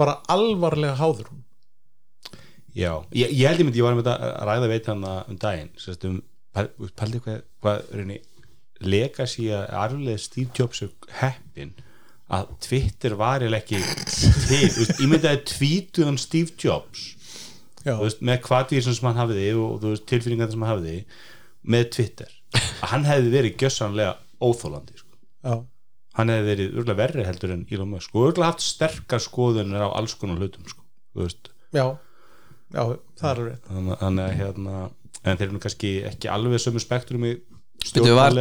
Bara alvarlega háður. Já, ég, ég held ég myndi, ég var með þetta að ræða veit hann um daginn sérst um, pæl- pældi hvað, hvað reyni, legacy að arflega Steve Jobs er heppin að Twitter var eða ekki til, ég myndi að tvítuð um Steve Jobs Já, þú veist, með hvaðvíð sem hann hafiði og þú veist, tilfinningar sem hann hafiði með Twitter, hann hefði verið gjössanlega óþólandi sko. já, hann hefði verið örgulega verri heldur en Elon Musk og örgulega haft sterkar skoðunir á alls konar hlutum sko. já, já, það er rétt þannig þannig að hérna en þeir eru nú kannski ekki alveg sömu spektrum í.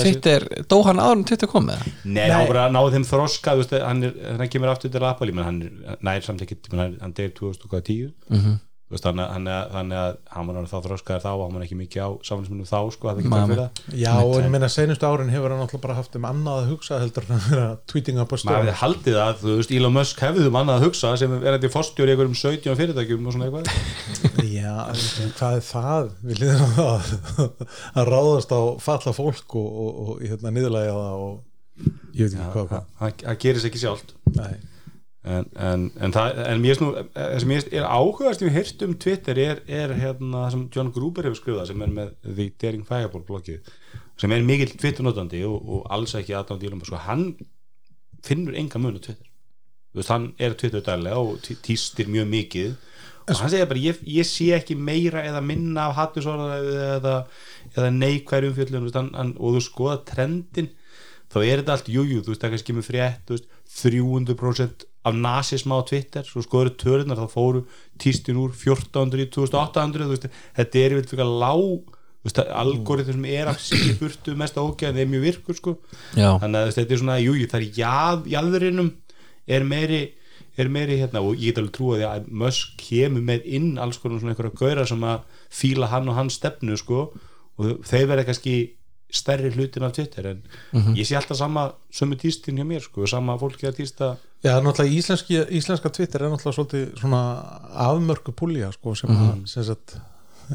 Twitter, dó hann áður en Twitter kom með það? Nei, hann bara náði þeim þroska hann, er, hann kemur aftur til menn hann er nær samt ekki hann, deyr 2010 mm Mhm. Veist, þannig, að- þannig, að- að hann var náttúrulega þá þroskaður þá og hann var ekki mikið á samfélagsmyndum þá sko, það er ekki Nei, nei. fyrir það. Já, og ég meina senustu árin hefur hann alltaf bara haft um annað að hugsa heldur en að vera tweeting up á maður stöðum hefði haldið að, þú veist, Elon Musk hefði um annað að hugsa sem er þetta fórstjóri í einhverjum 17 fyrirtækjum og svona eitthvað. Já, hvað er það? Við liðum það að ráðast á falla fólk og, og, og hérna niðurlægja það og ég veit ekki hvað, en, en, en, það, en mér finnst nú það sem finnst er áhugast ég heyrt um Twitter er, er hérna sem John Gruber hefur skrifað sem er með The Daring Fireball bloggið sem er mikill Twitter notandi og, og alls ekki aðdándi í sko, hann finnur enga mun á Twitter. Veist, hann er Twitter dælega og tístir mjög mikið. Og hann segir bara ég, ég sé ekki meira eða minna af hattusorða eða, eða neikværi hann, og þú skoða trendin þá er þetta allt, jújú, jú, þú veist, það kannski kemur frétt, veist, 300% af nazisma á Twitter, svo skoður tölunar þá fóru tístin úr 1400 í 2800, þú veist, þetta er vel fyrir lág, þú veist, algoritm sem er að síði burtu mest ágæðan er mjög virkur, sko, þannig að þetta er svona, jújú, jú, það er jað, jaðurinnum er meiri er meiri hérna og ég get alveg trúa því að Musk kemur með inn alls konar svona einhverja gaura sem að fíla hann og hans stefnu sko. Og þeir verða kannski stærri hlutin af Twitter en ég sé alltaf sama sömu tístin hjá mér sko, sama fólki að tísta. Já, náttúrulega íslenski, íslenska Twitter er náttúrulega svolítið svona afmörku púlja sko, sem, að, sem sagt,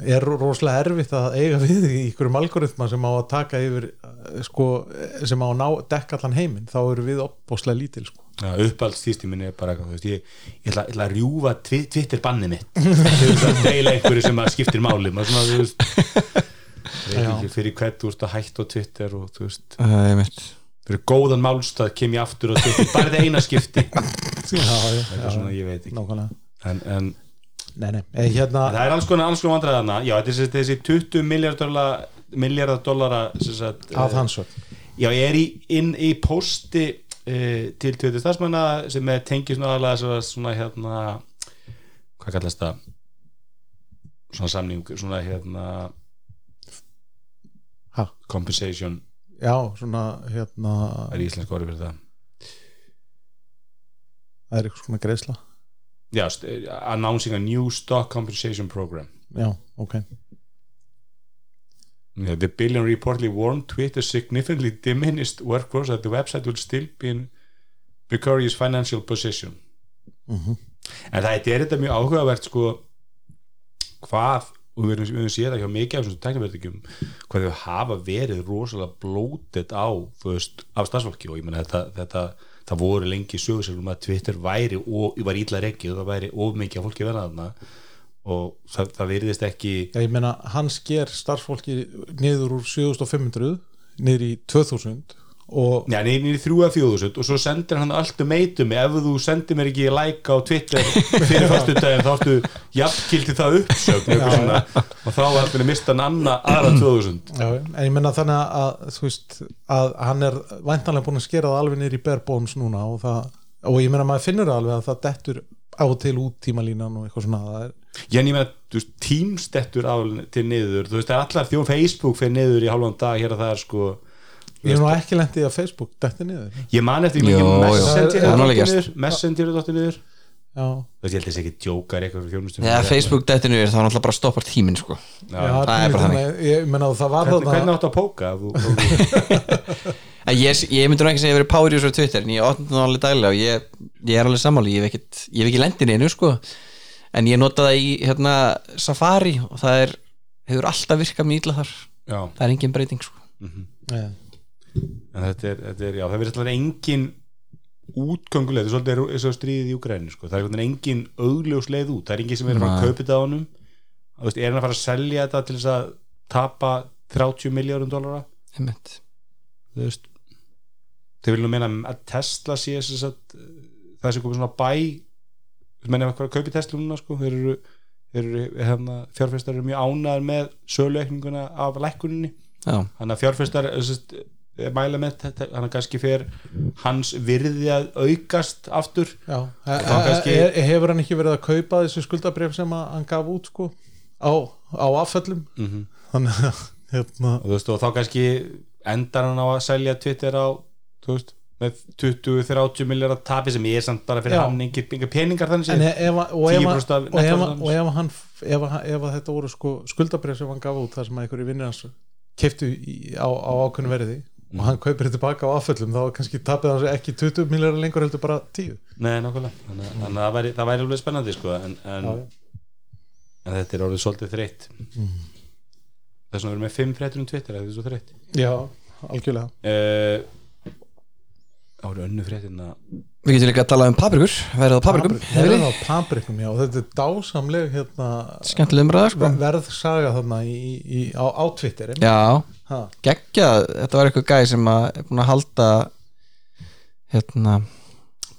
er rosalega erfitt að eiga við í einhverjum algoritma sem á að taka yfir sko, sem á að ná dekka allan heiminn, þá eru við opbóslega lítil sko. ja, uppalds tístin minni er bara veist, ég, ég, ætla, ég ætla að rjúfa Twitter bannið mitt. Til þess að deila einhverju sem að skiptir máli maður svona, þú veist veit Já. ekki fyrir hvert þú veist að hætt á Twitter og þú veist. Það er mitt fyrir góðan málstað kem ég aftur og Twitter bara þetta eina skipti. Já, eitthvað svona, ég veit ekki. Nákvæmlega. En, en Nei, nei, eh, hérna það er alls konar, alls konar vandræðana já, þetta er þessi, þessi 20 miljardar dollara, að eh, hans já, ég er í, inn í posti uh, til 20 stafsmanna sem er tengið svona aðalega svona hérna hvað kallast það? Svona samning, svona hérna Ha? compensation. Já, svona hérna er íslensk orðið fyrir það? Það er eitthvað svona greiðsla. Já, announcing a new stock compensation program. Já, ok. The billion reportedly warned Twitter significantly diminished workforce that the website will still be in precarious financial position. Mhm. en það er þetta mjög áhugavert sko hvað og við erum séð það hjá mikið af þessum tekniverðingum hvað þau hafa verið rosalega blótið á veist, af stafsfólki og ég meina þetta, þetta það voru lengi sögursælum að Twitter væri og var ítla reikið og það væri of mikið af fólki verða þarna. Og það, það veriðist ekki Já, ég meina, hann sker starfsfólki niður úr 7500 niður í 2000 og Já, í þrjú að fjóðusund og svo sendir hann allt um eitum. Ef þú sendir mér ekki like á Twitter fyrir fyrstu daginn þá áttu jafnkildi það uppsögn svona, og þá hann að mista hann anna aðra 2000 Já, en ég menna þannig að þú veist að hann er væntanlega búin að skera það alveg niður í bare bones núna og, það, og ég menna maður finnur alveg að það dettur á og til út tímalínan og eitthvað svona er, Já, en ég veist, tímstettur til niður, þú veist, er allar þjón Facebook fyrir niður í hálfan dag hér og það er sko ég er nú ekki lendið að Facebook detti niður. Ég man eftir er er alveg dottir gerst. niður er niður. Já, ég held þessi ekki djókar eitthvað Þegar Facebook dettinu er þá náttúrulega bara stoppar tíminn sko. Já, Já, það er bara þannig. ég menna að það var hvernig, áttu að póka? Ég, nú ekki segja að ég verið power user á Twitter en ég opna það alveg daglega og ég, ég er alveg sammáli, ég hef hef ekki lendin einu sko, en ég nota það í hérna, Safari og það er hefur alltaf virkað mjög illa þar. Já, það er engin breyting sko. Já, en þetta er, þetta er já, það verður alltaf engin útgönguleið, þetta er svolítið eins og stríðið í Ukræni sko. það er engin augljós leið út. Það er engin sem er að fara að kaupa þetta á veist, er hann að fara að selja þetta til þess að tapa 30 miljórum dólara þau viljum meina að Tesla sé þess að það sem komið svona bæ eitthvað að kaupa Tesla núna sko, þeir eru, hérna, fjárfestar eru mjög ánæður með sölueikninguna af lækkuninni. Þannig að fjárfestar eh, sem eh, mæla með þetta þannig að kannski fer hans virði að aukast aftur já. Þá kannski- E- e- hefur hann ekki verið að kaupa þessu skuldabref sem hann gaf út sko á, á afföllum mm þannig að hérna, og, veist, og þá kannski endar hann á að selja Twitter á veist, með 20-30 miljardar tapi sem ég er samt bara fyrir engir peningar þannig ef, og ef, 10% af og ef, nettoverðans. og ef, hann, ef, hann- ef að þetta voru sko skuldabref sem hann gaf út þar sem einhverju vinnir hans keftu á, á ákveðnu verði og hann kaupir þetta tilbaka á afföllum þá kannski hann sér ekki 20 miljardar lengur heldur bara 10 Nei, nákvæmlega. Þannig, að- þannig að það væri, það væri alveg spennandi sko, en, en, en þetta er orðið svolítið þreytt. Þess vegna við erum með fimm fréttur um Twitter þetta er svo þreytt. Já, algjörlega. Uh, Það voru önnu fréttina Við getum líka að tala um paprikur Verið á paprikum er á paprikum, já, þetta er dásamleg hérna, Skemmtileg umræða sko. ver- verðsaga þarna í, í, á, á Twitter Já, ha, geggja Þetta var eitthvað gæði sem að er búin að halda hérna að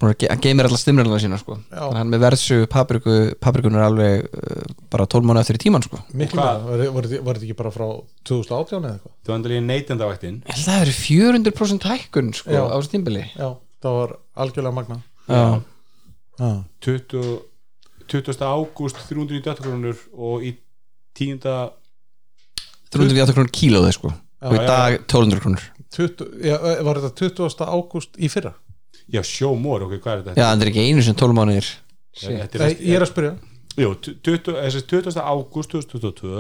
hann geymir allar stimræluna sína sko Já. Hann með verðsu papriku paprikun er alveg uh, bara 12 mánu eftir í tíman sko miklu hvað? var, var, var þetta ekki bara frá 2018 eða eitthvað? Þú endur líka neytendavættin það hefur 400% hækkun sko Já. á þessu tímbili Já, það var algjörlega magna Já, ha. 20, 20. ágúst 398 krónur og í 10. 380 krónur kílóði sko og í já, dag 1200 krónur 20, já, Var þetta 20. ágúst í fyrra? Já, sjómór, ok, hvað er þetta? Já, það er ekki einu sem 12 mánuðir Þetta Nei, ég er að spyrja Jú, 20, þessi 20. ágúst 2022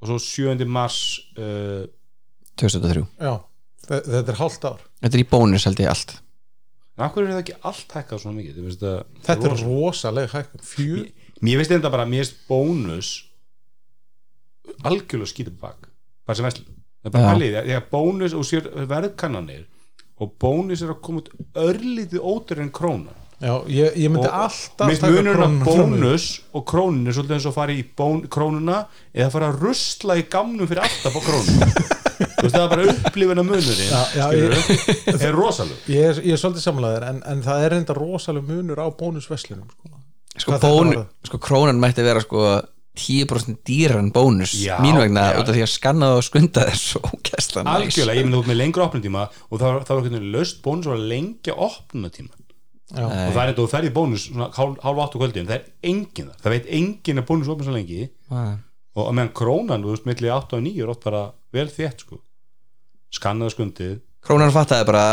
og svo 7. mars uh, 2003 Já, þe- þetta er hálft ár Þetta er í bónus held ég allt af hverju er það ekki allt hækkað svona mikið? Veist Þetta er rosa- rosaleg hækkun Fjö, Mér finnst þetta bara, mér finnst bónus algjörlega skýtum bak bara sem veslu það er bara Já. pælið, þegar bónus og sér verðkannanir og bónus er að koma út örlítið ótur en króna Já, ég, ég myndi og alltaf taka krónuna að bónus og krónin er svolítið eins og að fara í bón, krónuna eða fara að rusla í gamnum fyrir alltaf á krónuna þú veist það er bara upplifina munurinn Já, já, skilurðu, er rosalug Ég er, ég er svolítið samlaður en, en það er enda rosaleg munur á bónusveslunum sko. sko, bónu, sko krónan mætti vera sko 10% dýrar en bónus Já, mín vegna já. út af því að skanna og skunda er svo ógæsla næs. Algjörlega, ég myndi út með lengra opnutíma og þá þá er einhvern veginn löst bónus og lengja opnutíma og það er þetta og ferði í bónus svona hálf, hálf áttu kvöldin, það er engin það það veit engin að bónus opna svo lengi. Nei. og meðan krónan, þú veist, milli 8 og 9 er oft bara vel þétt sko. Skannaða skundið. Krónan fattaði bara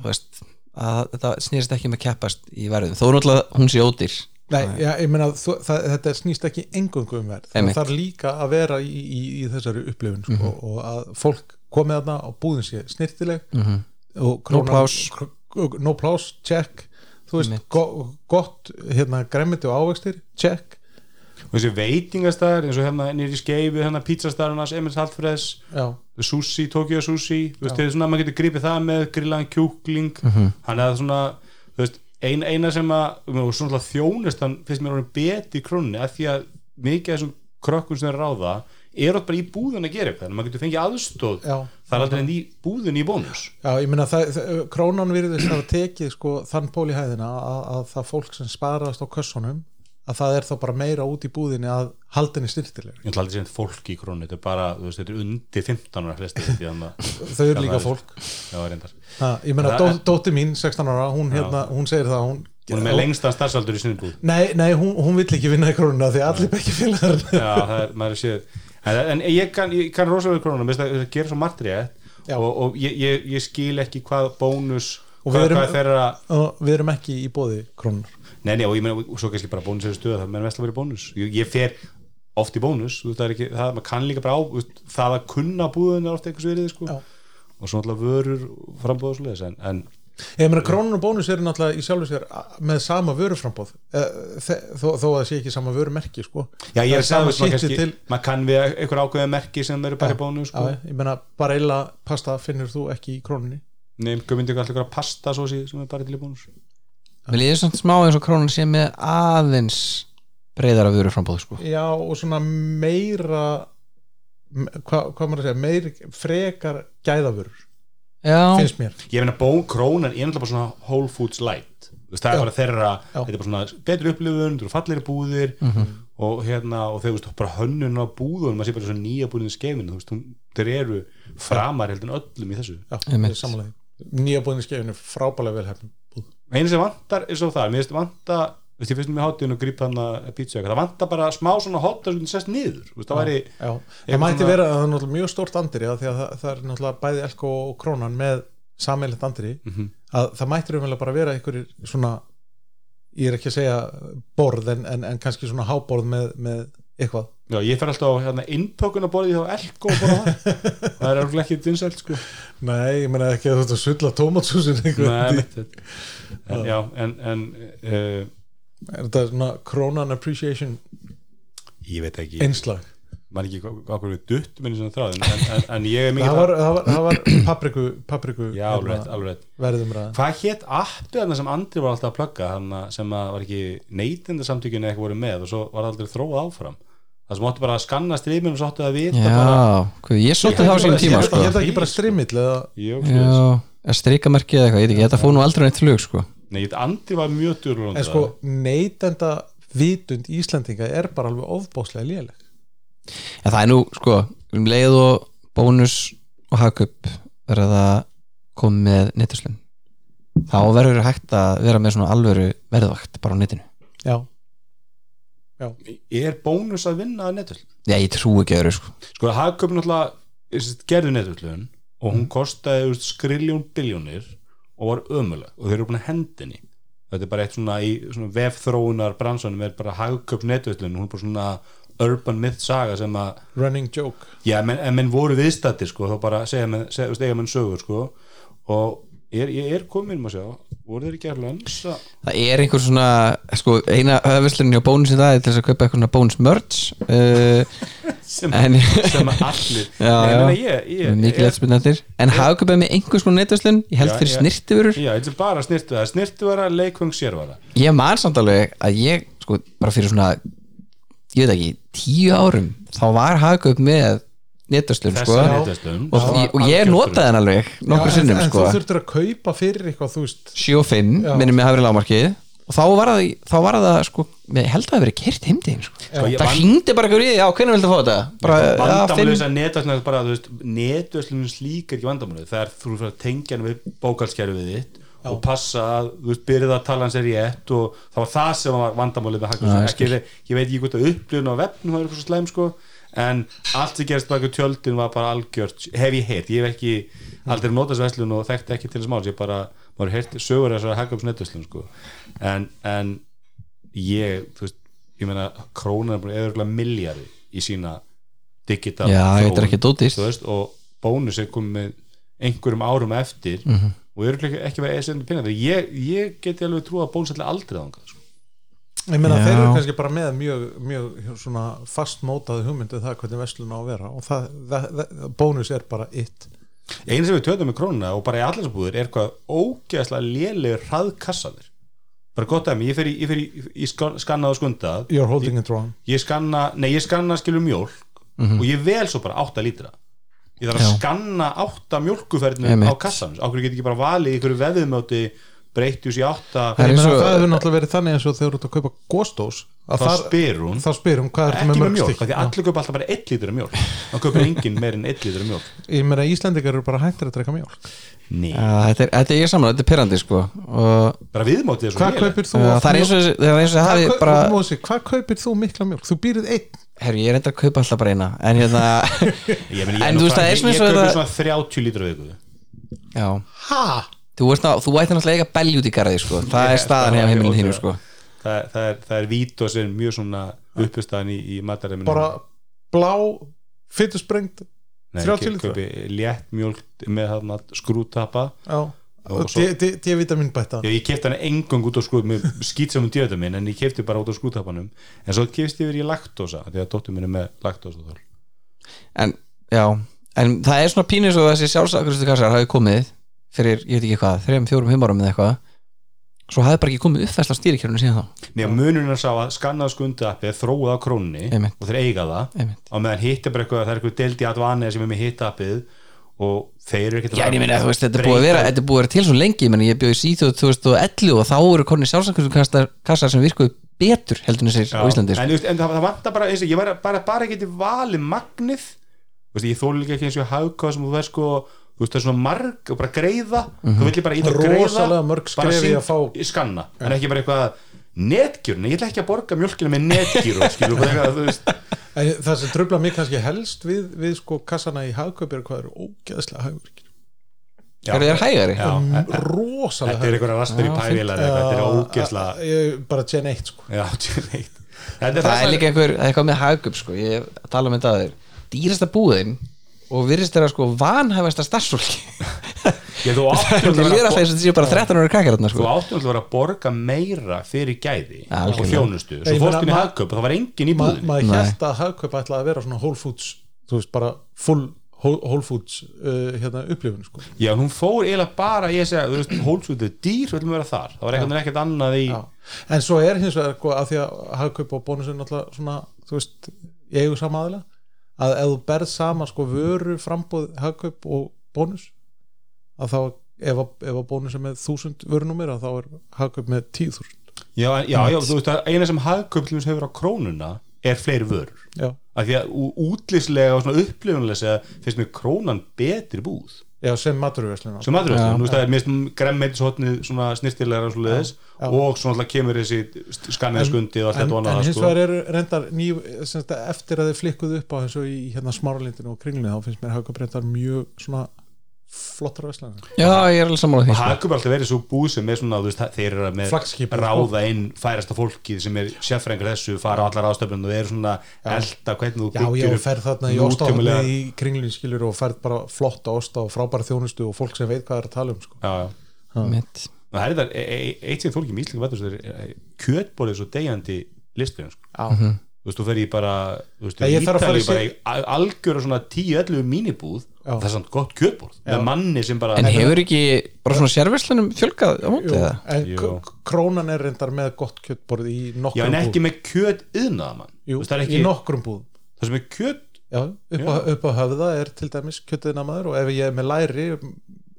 þú veist, að þetta snýrist ekki með keppast í verðum þó náttúrulega hún sé ódýr Nei, já, ég meina þetta snýst ekki engöngu um verð. Það þarf líka að vera í, í, í þessari upplifun sko, Mhm. og að fólk komið þarna og búðin sé snirtileg Mhm. og No pláss. no pláss, check. Þú veist, go, gott hérna, græmiti og ávextir, check. Og þessi veitingastæðar eins og hérna nýri skeifu, hérna pizzastæðarnas Emils Hallfreðs, já, sushi, Tokyo sushi þú veist, þeir svona, maður getur gripið það með grillaðan kjúkling. Mhm. hann er svona, þú veist, ein, eina sem að og svona þjónust, hann finnst mér orðin beti í krónni, af því að mikið af þessum krökkum sem er ráða er átt bara í búðun að gera eitthvað, en maður getur fengið aðstóð já. Það er aldrei enn í búðun í bónus. Já, ég meina það, það, krónan virðist hafa tekið sko þann pól í hæðina að, að það fólk sem sparaðast á kössunum að það er þá bara meira út í búðinni að haldinni styrtileg ég aldrei sem fólk í krónu, þetta er bara þú veist, þetta er undir 15 ára flesti þau eru líka fólk. Ha, ég meina Það- dó, dótti mín 16 ára, hún, hérna, hún segir það hún, hún er með lengstan starfsaldur í sinni búð. Nei, nei, hún, hún vill ekki vinna í krónuna því allir bekki félagar. Já, það maður séð en, en ég kann, kann rosalega krónuna mér finnst það gerir svo margt rétt. Og, og ég, ég, ég skil ekki hvað bónus Og hvað, við erum- hvað þeirra og við erum ekki í bóði krónunar nei, nei, og ég meina, og svo kannski bara bónus er stöð það meðan vest að vera bónus ég, ég fer oft í bónus þú veist, það er ekki, það, maður kann líka bara á veist, það að kunna búðun er ofta eitthvað sverið sko. Já. og svo náttúrulega vörur frambóð og svoleiðis, en, en ég meina krónun og bónus eru náttúrulega í sjálfu sér a- með sama vöruframbóð eh, þó, þó að það sé ekki sama vörumerki sko. já, ég er sama sagði, maður, kannski, til maður kann við eitthvað ákveðið merki sem eru bara í bónus sko. Já, ég meina bara eila pasta finnur þú ekki í krónunni hvað myndi eitthvað alltaf pasta svo sem er bara til í bónus Vil ég svona smá eins og krónan sé með aðeins breyðara vöru frambóð sko. já og svona meira hvað hva maður að segja meir, frekar gæðavörur Já, finnst mér ég meina bón, krónan er náttúrulega bara svona Whole Foods Light Þú veist, það er Já. bara þeirra, Já. þetta er bara svona betri upplifun, þú eru fallegri búðir og hérna, og þeir veist, bara hönnun á búðunum, maður sé bara svona nýja búðin í skefinu, þú veist, hún- þeir eru framar heldur en öllum í þessu já, Einmitt. er samanlega nýja búðin í skefinu, frábælega vel hefnum búð einu sem vantar er svo það, mér finnst vanta þú veist, ég finnst mér hátíðin og grípa hann að pizza það vantar bara smá svona hotar sem sest niður, þú veist, það væri já, það mætti svona- vera að það er náttúrulega mjög stórt andri að því að það, það er náttúrulega bæði Elko og Krónan með sammeilegt andri Mhm. að það mætti raunverulega bara vera einhverjir svona ég er ekki að segja borð en, en, en kannski svona háborð með, með eitthvað já, ég fer alltaf á hérna, borði hjá Elko og bara það það er alveg ekki dinsælt, sko. Nei, ég meina ekki að þú ert að sulla tómatsúsin Nei, en, já, en, en uh, er þetta svona Krónan appreciation? Ég veit ekki, einslag. Maður ekki okkur við dutt minni svona þráð, en, en, en ég er mikið það var, það var, það var papriku, papriku já, alveg, rétt, alveg hvað hétt appið þarna sem Andri var alltaf að plugga sem að var ekki neytindasamtökinu eitthvað voru með og svo var það aldrei þróað áfram það sem áttu bara að skanna stríminn og svo áttu að vita bara, ég sótti það á sínum tíma ég sko. held ekki bara strimill eða að strikamerki eða eitthvað, ég veit ekki, þetta fór nú aldrei neitt flug sko. Nei, ég Andri var mjög djúrlund en sko neytenda vitund Íslandinga er bara alveg ofbáslega léleg. En það er nú, sko, um leið og bónus og hagkup verða það komið með nettuslun þá verður hægt að vera með svona alvöru verðvakt bara á netinu. Já, er bónus að vinna að netull Já, ég trú ekki öðru sko. Sko, hagköp náttúrulega sem sagt, gerði netullun og hún kostaði þú veist, skriljón biljónir og var ömuleg og þeir eru búin að hendinni þetta er bara eitt svona í svona vefþróunar bransanum er bara hagköp netullun hún er bara svona urban myth saga sem að running joke. Já, en menn voru viðstættir sko, þá bara segja menn sögur sko, og ég er komin að sjá, voru þeir ekki að lönsa? Það er einhver svona, sko, eina höfðvislunin hjá bónus í það er til þess að kaupa eitthvað svona bónus merch uh, sem, En- sem allir. Já, já. ég, ég, mikið letspilnættir En er með einhvers konar nettuslun ég held fyrir já. snirtifurur Já, þetta er bara snirtu vera leikvöng sérvara. Ég man samt alveg að ég, sko, bara fyrir svona ég veit ekki, tíu árum þá var hagkup með nettuslun, sko. Já. og, ég, og ég notaði hann alveg nokkur Já, sinnum en, en sko. þú þurftur að kaupa fyrir eitthvað þú veist. 7 og 5, Já. minnum með hafri lámarkið og þá var það, þá var það sko, ég held að það hafi verið kert heimdegin sko. Sko, ég það van- hringdi bara ykkur í, já, hvernig viltu fá þetta? Já, netuslun er bara, þú veist, netuslun slík er ekki vandamálið, það er þú fyrir að tengja hann við bókalskerfið þitt og passa að, þú veist, byrða að tala hans er rétt og það var það sem var vandamálið með Já, Hagkaup, ég ekki, ég veit ekki hvort að upplifun á vefnum það er eitthvað svo slæm sko en allt sem gerist baka tjöldin var bara algjört hef ég heyrt, ég hef ekki aldrei notast veslun og þekkt ekki til þess máls. Ég bara, maður heyrt sögur þessar Hagkaups netuslun sko. En, en ég, þú veist ég meina, krónan er bara eða miljari í sína digital já, þróun, þetta er ekki dótist þú veist, og bónus er komið einhverjum árum eftir Mhm. og eru ekki, ekki verið eða sendur pinna ég, ég geti alveg trú að bónus allir aldrei þangað sko. Ég meina þeir eru kannski bara með mjög, mjög svona fastmótaði hugmyndu það hvernig verslun á að vera og það, það, það, bónus er bara it einu sem við töðum með krónuna og bara í allarsbúðir er hvað ógeðslega lélegir hraðkassanir. Bara gott að mig, ég fer í, ég fer í, í skan- skannað og skundað. You're holding it wrong. Ég skanna, nei ég skanna skilur mjólk og ég vel svo bara 8 lítra. Ég þarf að Já. skanna 8 mjólkuferðinu Einmitt. á kassan ákveður get ekki bara valið í einhverju veðumjóti breytti ús í 8 Það ég eins meina og- það hefur náttúrulega verið þannig eins og þegar þú ert að kaupa góstós að þá þar, spyr hún. þá spyr hún hvað er ekki með af því allir kaupa alltaf bara 1 lítur af mjólk. Þá kaupir enginn meir en 1 lítur af mjólk. Ég meina Íslendingar eru bara hættir að drekka mjólk. Nei, Já, þetta er, þetta er ég saman, þetta er pyrrandi sko. Og bara viðmótið er svo hvað kaupir þú uh, það er eins og mjólk? það eins og það Hvað hafi bara hvað kaupir þú mikla mjólk? Þú býrið einn. Herru, ég er enda að kaupa alltaf bara eina en hérna, Ég, meni, ég, En þú veist, það er ég, svona ég eins og kaupi þetta- svona 30 lítur af viku. Já. Ha? Þú, veist ná, þú ætti náttúrulega eiga belli út í garði sko. það Ég- er staðan var heimilin ekki þínu sko. það, það er, það er vít og sem mjög svona uppistæðan í, í mataræminu bara blá fytusprengt Nei, 30 ég lítra? kaupi létt mjólk með þarna skrútappa já. D-vitamin bæta ég, ég kefti hann engang út á skrút með skýt sem um djöðum en ég kefti bara út á skrútappanum en svo kefti yfir í laktósa því að dóttur minn er með laktósa þól en, já, en það er svona pínus og þessi sjálfsakuristu kassar hafi komið fyrir, ég veit ekki hvað, þrejum, fjórum, fimm árum eða eitthvað svo hafi bara ekki komið uppfæsla stýrikjörnum síðan þá Nei, munurinn er sá að skannað skundi appi er þróið á krónni Einmitt. og þeir eiga það Einmitt. á meðan hitt er bara eitthvað, það er eitthvað delt í advanið sem er með hitt appið og þeir eru ekkert Já, en ég meina, þú veist, þetta er búið að vera, þetta er búið að vera til svo lengi, ég meina, ég bjóði síþjóð 2011 og þá eru konni sjálfsakuristu kassar sem virkuðu betur heldur en þessir á Íslandi sko. en, þú veist, en það, það vantar bara eins og ég var bara, bara geti valið magnið Þú veist, ég þóli líka ekki eins og hagkáð sem þú veist sko þú veist það er svona marg og bara greiða. Þú vill ég bara íta greiða Rosalega mörg bara í að fá- í skanna. En ekki bara eitthvað netgjur, nei ég ætla ekki að borga mjölkina með netgjur og skilur bara eitthvað, þú veist. En það sem tröfla mig kannski helst við, við sko kassana í hagkaup er hvað eru ógeðslega hagvirkir Já, Eru þeir hægari? Já, rosalega þetta er Já, pi vélar eitthvað, þetta er ógeðslega ég, bara gen 1 sko. Já, tjóðleitt þetta Það er líka eitthvað með haggup sko, ég tala um þetta að þeir dýrasta búðin og virðist þeirra sko vanhæfasta starfsfólki. Þú áttum Mér að alltaf eins og séu bara 13 ára krakkar þarna þú sko áttum að vera að borga meira fyrir gæði Ja, og þjónustu. Svo meina, fórst inn í ma- hagköp og það var engin í Ma, búðinni. maður held að hagkaup ætlaði að vera svona Whole Foods þú veist bara full Whole Whole Foods uh, hérna, upplifun sko. Já, hún fór eiginlega bara í að segja, þú veist, hólsútið dýr, við viljum vera þar. Það var ekkert, ekkert annað í Já. en svo er hins vegar sko, að því að hagkaup og bónus er náttúrulega svona þú veist, ég að ef þú berð saman sko vöru frambóð hagkaup og bónus að þá ef að, ef að bónus er með þúsund vörunúmer að þá er hagkaup með tíu þúsund. Já, já, já, þú veist að eina sem til þess hefur á krónuna er fleiri vörur. Já, af því að ú- útlitslega og svona upplifunlega finnst mér krónan betri búð já sem maturverslun sem Já. þú veist að mist gremmmeitishotnið svona snirtilega og svo leiðis Já. og svona alltaf kemur þessi skanniðskundið og allt en, þetta en annað hins sko. vegar eru reyndar ný, eftir að þið flikkuðu upp á og í hérna smáralindinu og kringlunni þá finnst mér hagkaup reyndar mjög svona flottar verslan Já, ég er alveg sammála því og sko. hagköp er alltaf verið svo búð sem er svona, þú veist, þeir eru með Flaggskip, ráða inn færasta fólkið sem er sérfrængur þessu, fara á allar ástöfnum og eru svona elda hvernig þú Já, já, byggir og ferð þarna í nútímalega- ostáðni í kringlunni skilur og ferð bara flotta osta og frábæra þjónustu og fólk sem veit hvað er að tala um sko. já, já Mitt. það er e- e- eitt sem fólki míslingu vetur það er kjötbólið svo degjandi listum sko. Já, þú veist, þú fer í bara þú veist, ég fer að fara í Ítalíu bara í al- algjöra svona 10-11 mínibúð Já. það er samt gott kjötbólð með manni sem bara En hefur ekki bara svona sérverslunum fjölgað á móti jú, eða? en Jú. k- krónan er reyndar með gott kjötborð í já, nokkrum en ekki með kjöt yðnaðamann Jú, það er í ekki, nokkrum búðum það sem er kjöt Já, upp, á, upp á höfða er til dæmis kjötiðna maður og ef ég er með læri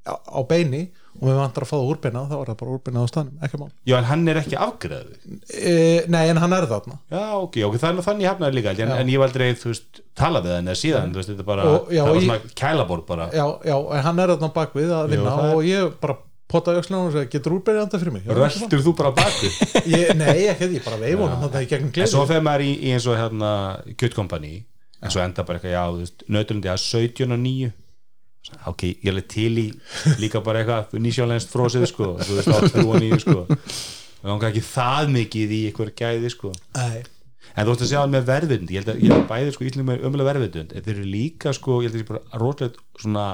á, á beini og mér vantar að fá það úrbeina þá er það bara úrbeina á stanum, ekki mál. Já, en hann er ekki afgreðið e, Nei, en hann er þarna. Já, ok, ok, er nú þannig hafnaði líka en, Já. en ég var aldrei, þú veist, tala við hann eða síðan, þú veist, þetta er bara, Og- já, það var svona kælaborð bara. Já, já, en hann er þarna bakvið að vinna er- og ég bara potaði öxlunum og segja, getur úrbeina anda fyrir mig? Já, röldur þú bara ég, Nei, ekki, ég bara veif honum þannig í gegnum en svo gleði fer maður í, í eins og hérna ok, ég er til í líka bara eitthvað nýsjálfænst frósið sko. Þú veist, 8 og 9 sko. Það langar ekki það mikið í eitthvað gæði sko. Nei, en þú veist að segja hann með verðvindund ég held að, ég held að bæði sko íslum með ömulega verðvindund en þeir eru líka sko, ég held að það er bara rótlegt svona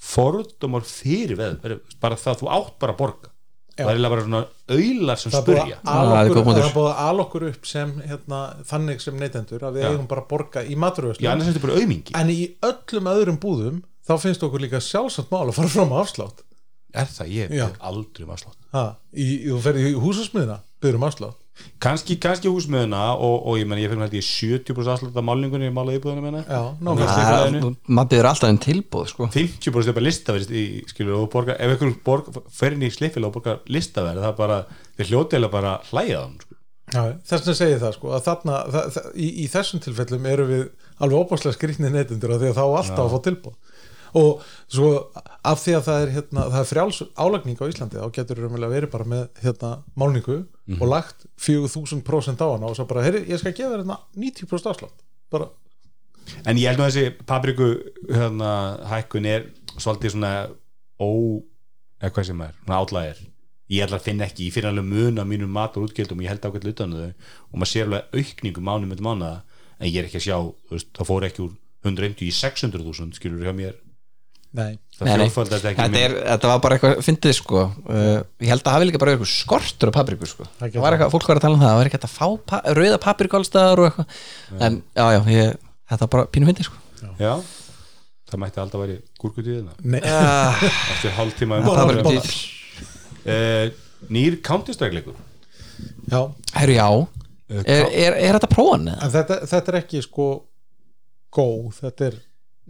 fordómar fyrir veð, bara það að þú átt bara að borga. Já. það er bara svona auðlar sem það er búið spurja það er það er búið að ala okkur upp sem hérna, þannig sem neytendur að við Já. eigum bara að borga í er auðmingi. En í öllum öðrum búðum þá finnst okkur líka sjálfsagt mál að fara fram á afslátt. Er það, ég er aldrei um afslátt. Ha, í, þú ferð í húsasmiðina byrður um afslátt. Kannski, kannski húsmiðuna og, og ég menn ég fyrir held ég 70% afslátt af málningunni í mála íbúðinu menna. Matið er alltaf en tilbúð sko. 50% er bara listaverð ef einhver borga, fer inn í sliffil og borgar listaverð það er bara, þeir hljótilega bara hlæja þann sko. Já, þess vegna segi ég það sko að þarna, það, það, í, í þessum tilfellum eru við alveg óbáslega skrýtni neytendur af því að þá alltaf að fá tilbúð og svo af því að það er, hérna, það er frjáls álagning á Íslandi þá getur við verið bara með hérna, málningu og lagt 4000% á hana og svo bara, heyri, ég skal gefa þér hérna 90% afslátt. Bara, en ég held að þessi papriku hérna, hækkun er svolítið svona ó, eða hvað sem er svona átlæðir ég ætla að finna ekki, ég finn alveg mun á mínum mat og útgjöldum ég held ákveðlega utan þau og maður sér alveg aukningu mánu með mánuða en ég er ekki að sjá, veist, það fór ekki úr 150 í 600.000 skilur hjá mér nei. Það fjórfaldast ekki þetta, er, þetta var bara eitthvað fyndið sko. Uh, ég held að hafi líka bara eitthvað skortur á papriku sko. Það það var eitthvað, fólk var að tala um það það var ekki hægt að fá pa rauða papriku allstaðar og eitthvað. En já, já, ég, þetta var bara pínu fyndið sko. Já, það mætti alltaf væri gúrkutíðina. Nei, uh, eftir hálftíma Bara- um bara- uh, nýr counterstrike-leikur. Já, herru já. Uh, er, er, er þetta prófan? eða? en þetta, þetta er ekki sko góð, þetta er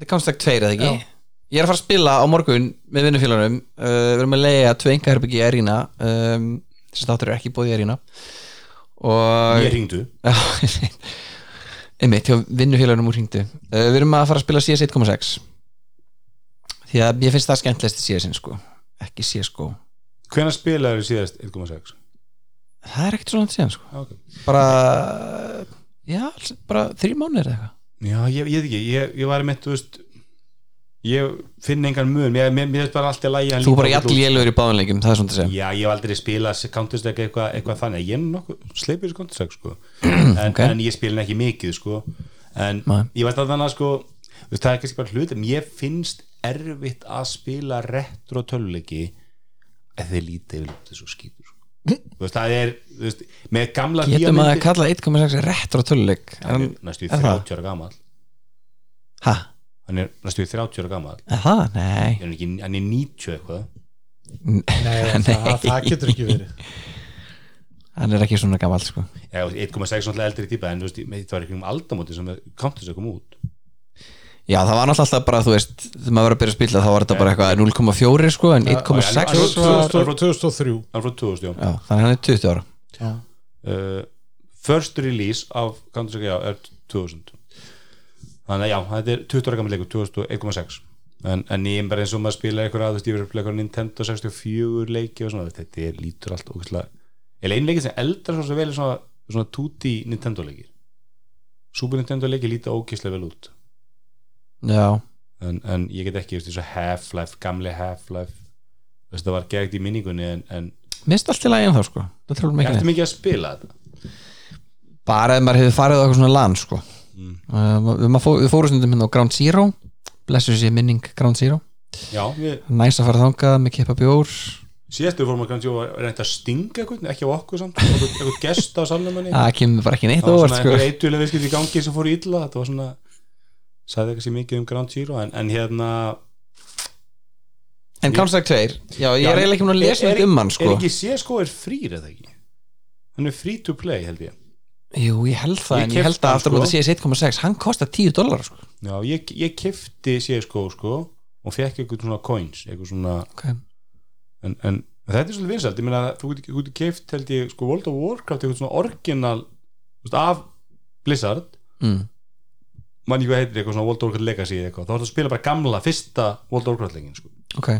Þetta er Counter-Strike 2 eða ekki? Ég er að fara að spila á morgun með vinnufélagunum. Uh, Við erum að leiða tvö enga herbyggi í Erína um, Þessi þáttur er ekki búið í Erína Og ég ringdu einmitt, hjá vinnufélagunum úr hringdu. Uh, Við erum að fara að spila CS 1.6 Því að ég finnst það skemmtilegst í CS-in sko. Ekki CSGO hvenær spilaður síðast 1.6 Það er ekkert svona að segja sko. Okay. Bara, já, bara þrjú mánuðir eða eitthvað. Já, ég, ég veit ekki, ég, ég var með þú veist ég finn engan mun. Mér, er bara alltaf lægi Þú bara jall lélugur í báðanleikum, það er svona að segja. Já, ég hef aldrei spilað counterstrike eitthvað, eitthvað þannig, ég er nokkuð sleipur þessu counterstrike sko. En, Ok. en ég spila ekki mikið sko. En Nei. ég veit að þannig að sko veist, það er kannski bara hlut ég finnst erfitt að spila retro töluleiki ef þeir lítið yfir þessu skýtur sko. þú veist, það er veist, með gamla getum að bíómyndir- kalla 1.6 retro töluleik næstu í er það? 30 ára gamall. Hæ, hann er næstu í 30 ára gamall. Er það? nei hann er, ekki, hann er 90 eitthvað? Nei, það, það getur ekki verið. Hann er ekki svona gammal sko. Já, 1,6 náttúrulega eldri típa en þú veist, það var ekki um aldamóti sem komst þess að koma út. Já, það var náttúrulega alltaf bara, þú veist þegar maður var að byrja að spila þá var þetta bara eitthvað 0.4 sko, en 1.6 já, var 2003 hann er frá 2000, já. Já, þannig hann er 20 ára. Uh, first release af Counter-Strike er 2000 þannig að já, þetta er 20 ára gammal leikur 2001,6 en, en ég er bara eins og maður spila eitthvað að þú veist, ég verður eitthvað Nintendo 64 leiki og svona, þetta er lítur allt ógæslega eða einn leiki sem eldar svo, vel er svona, svona 2D Nintendo leikir. Super Nintendo leiki líta ógæslega vel út. Já, en, en ég get ekki, þú veist, Half-Life gamli Half-Life þú veist, það var gegt í minningunni en, en mist allt í lagi en þá sko. Það neitt mikið að spila þetta? bara ef maður hefði farið á eitthvað svona land sko Mm. uh, við, fó, við fórum stundum hérna á Ground Zero. Blessu sér minning Ground Zero. Já, við næs að fara þangað með kippa bjór. Síðastu fórum að kannski að reynda að stinga eitthvað, ekki á okkur samt eitthvað, gest á salnum manni það kemur bara ekki neitt það var svona sko. eitthvað viðskipt í gangi sem fór illa þetta var svona, sagði eitthvað sér mikið um Ground Zero en, en hérna en Counter-Strike 2, já ég Já, er eiginlega ekki mun að lesa er- um hann er sko. ekki CSGO er frýr eða ekki? Hann er free to play held ég jú ég held það Ég en ég held að aftur á móti CS 1.6 hann kostar 10 dólar sko já, ég, ég kifti CSGO sko og fekk eitthvað svona coins eitthvað svona, okay. en, en þetta er svolítið vinsælt, ég meina þú getur kift held ég sko World of Warcraft eitthvað svona original þú veist, af Blizzard mm. mann hvað heitir eitthvað svona World of Warcraft Legacy eitthvað, þá ertu að spila bara gamla fyrsta World of Warcraft leikin sko. ok,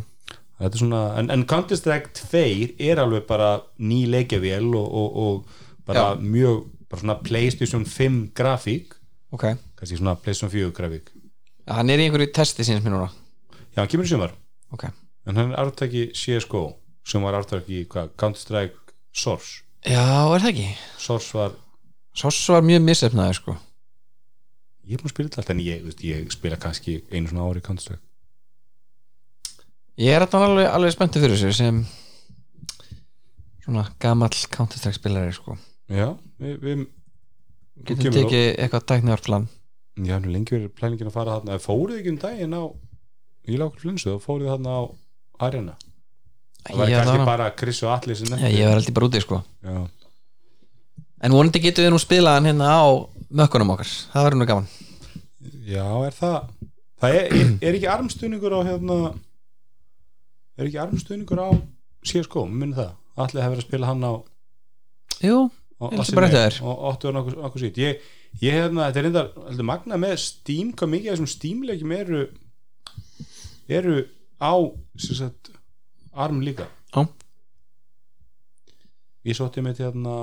þetta er svona, en, en Counter-Strike 2 er alveg bara ný leikjavél og, og, og bara Já. mjög, bara svona Playstation 5 grafík, ok. Kannski svona Playstation 4 grafík, hann er í einhverju testi síns mér núna. Já, hann kemur í sumar. Ok, en hann er arftaki CSGO sem var arftaki hvað, Counter-Strike Source. Já er það ekki? Source var, Soss var mjög missefnaður sko. Ég er búin að spila þetta allt en ég, ég spila kannski einu svona ári Counter-Strike. Ég er þetta alveg, alveg spenntið fyrir þessu sem svona gamall Counter-Strike spilari sko já, við, við getum tekið eitthvað tæknivarplan. Já, nú lengi verið plæningin að fara þarna. Fóruð ekki um daginn á Ég lág okkur flinsu og fóruð þarna á Arena? Það var kannski bara Chris og sem Já, ég var alltaf bara úti sko. Já, En vonandi getum við nú spilaðan hérna á mökkunum okkar, það verður nú gaman. Já er það Það er, er, er ekki armstuðningur á hérna Er ekki armstuðningur á CSGO, minn það? Atli hefur verið að spila hann á, Jú, á að og óttu hann okkur, okkur sýtt ég, ég hefna, þetta er reyndar heldur, magna með Steam, hvað mikið af þessum Steam-leikjum eru eru á sagt, arm líka. Já. ég sótti með til hérna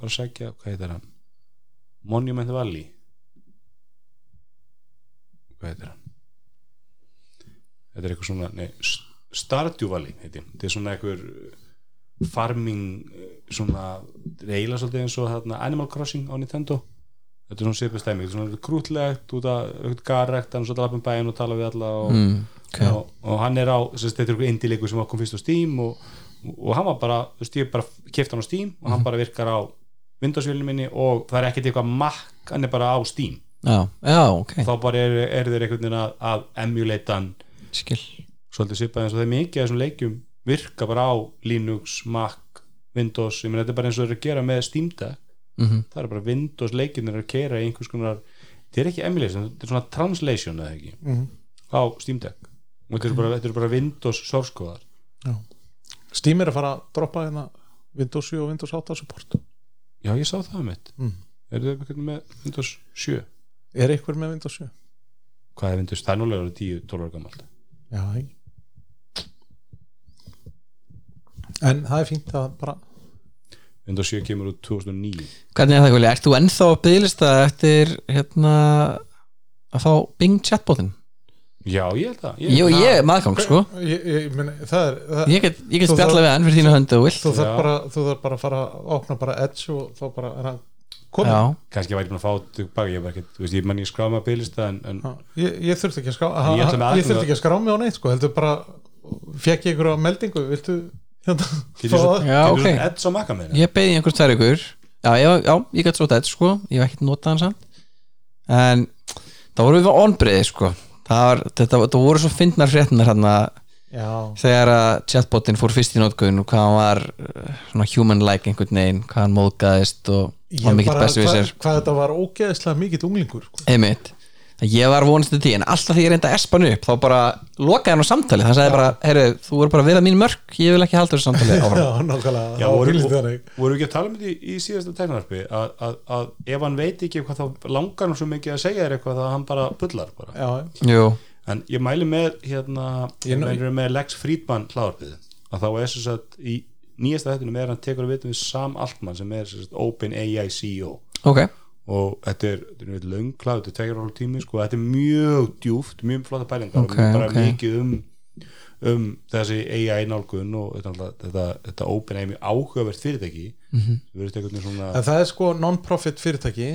var að segja, hvað heitir hann? Monument Valley. Hvað heitir hann? Þetta er eitthvað svona nei, Stardew Valley heitir þetta er svona eitthvað farming eh, svona reyla svolítið eins og þarna Animal Crossing á Nintendo. Þetta er svona svipu stæmi, þetta er svona krútlegt út að aukt garrekt, hann er svolítið lappum bæinn og tala við alla og, mm, ok. og, og hann er á, þetta er eitthvað indie-leikur sem kom fyrst á Steam og, og hann var bara, þú veist ég bara kefti hann á Steam og hann bara virkar á Windows-vélinu minni og það er ekkert eitthvað makk hann er bara á Steam. Já, já, ok, þá bara er, er þeir einhvern veginn að, að emulate hann svolítið svipað eins og það er mikið af þessum leikjum virka bara á Linux, Mac Windows, ég meina þetta er bara eins og þeir eru að gera með Steam Deck, mm það er bara Windows leikjunir að kera í einhvers konar þetta er ekki emulation, þetta er svona translation eða ekki, Mhm. á Steam Deck. Og þetta eru bara, þetta eru bara Windows source kóðar Steam er að fara að droppa hérna Windows 7 og Windows 8 support. Já ég sá það mitt, mm. er þetta eitthvað með Windows 7 Er eitthvað með Windows 7? hvað er Windows, það er núlega 10-12 ára gammalt Já, ekki En það er fínt að bara Windows 7 kemur út 2009 Hvernig er það, Gulli? Ert þú ennþá að bygglista eftir hérna að fá Bing chatbotin? já ég held það. Jú, ég er maðgang, sko. Ég, ég, meni, það er, það, Ég get, ég get spjalla við hann fyrir þínu höndu þú þarf bara, bara að fara að opna bara Edge og þá bara er hann komið kannski væri ég búin að fá tilbaka ég þú veist, ég mann ég skráði maður bygglista en, en Já, ég, ég þurfti ekki að skrá Ég ég þurfti ekki að skrá mig á neitt sko, heldur bara fekk ég ykkur á meldingu, viltu getur það? Já, getur svo Eds á makka með ég beði einhvers tvær ykkur. Já, ég, já, ég gæti svo þetta sko. Ég hef ekkert notað hann samt. En það voru við onbreiði sko. Það, var, þetta, þetta voru svo fyndnar fréttinar hérna Já, þegar að chatbotin fór fyrst í notkun og hvað hann var uh, svona human-like einhvern veginn, hvað hann móðgæðist og var mikill bestu við hvað, sér hvað þetta var ógeðslega mikill unglingur sko. einmitt, ég var vonast til því en alltaf því ég reynda að espa hann upp þá bara lokaði hann á samtali, hann sagði bara herru, þú voru bara að vera mín mörk, ég vil ekki halda þessu samtali Já, áfram. nákvæmlega, Já, það var voru, þannig. voru ekki að tala um þetta í, í síðasta tæknarpi að, að, að ef hann veit ekki hvað þá langar hann svo mikið að segja þér eitthvað þá hann bara bullar bara. Já, Jú, en ég mæli með hérna, Ég mæli með Lex Friedman hlaðarpið að þá er svo að í nýjasta þettunum er hann tekur að vita við Sam Altman sem er sem sagt, Open AI CEO ok og þetta er, þetta er löngklað þetta er tvegjar ára tími, sko, þetta er mjög djúft mjög flotta pælingar Ok, og mjög bara ok. mikið um um þessi AI nálgun og þetta, þetta, þetta, þetta open AI mjög áhugavert fyrirtæki mm. -hmm. svona en það er sko non-profit fyrirtæki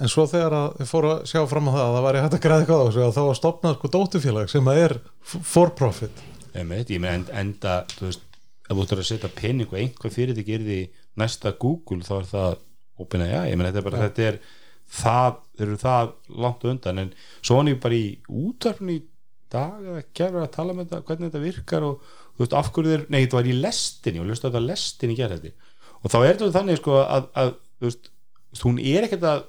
en svo þegar að þið fóru að sjá fram á það að það væri hægt að græða eitthvað á þessu að þá var stopnað sko dótufélag sem að er f- for profit einmitt, ég með enda, enda þú veist, ef þú ættir að setja pening og einhver fyrirtæki er því næsta Google þá er það open AI, ég með þetta er bara þetta er það, þeir eru það langt undan en svo hann ég bara í útvarfinu í dag eða gerður að tala með þetta hvernig þetta virkar og þú veist af hverju þeir, nei þetta var í lestinni og þetta lestinni gerði þetta og þá er þetta þannig sko að, að þú veist, hún er ekkert að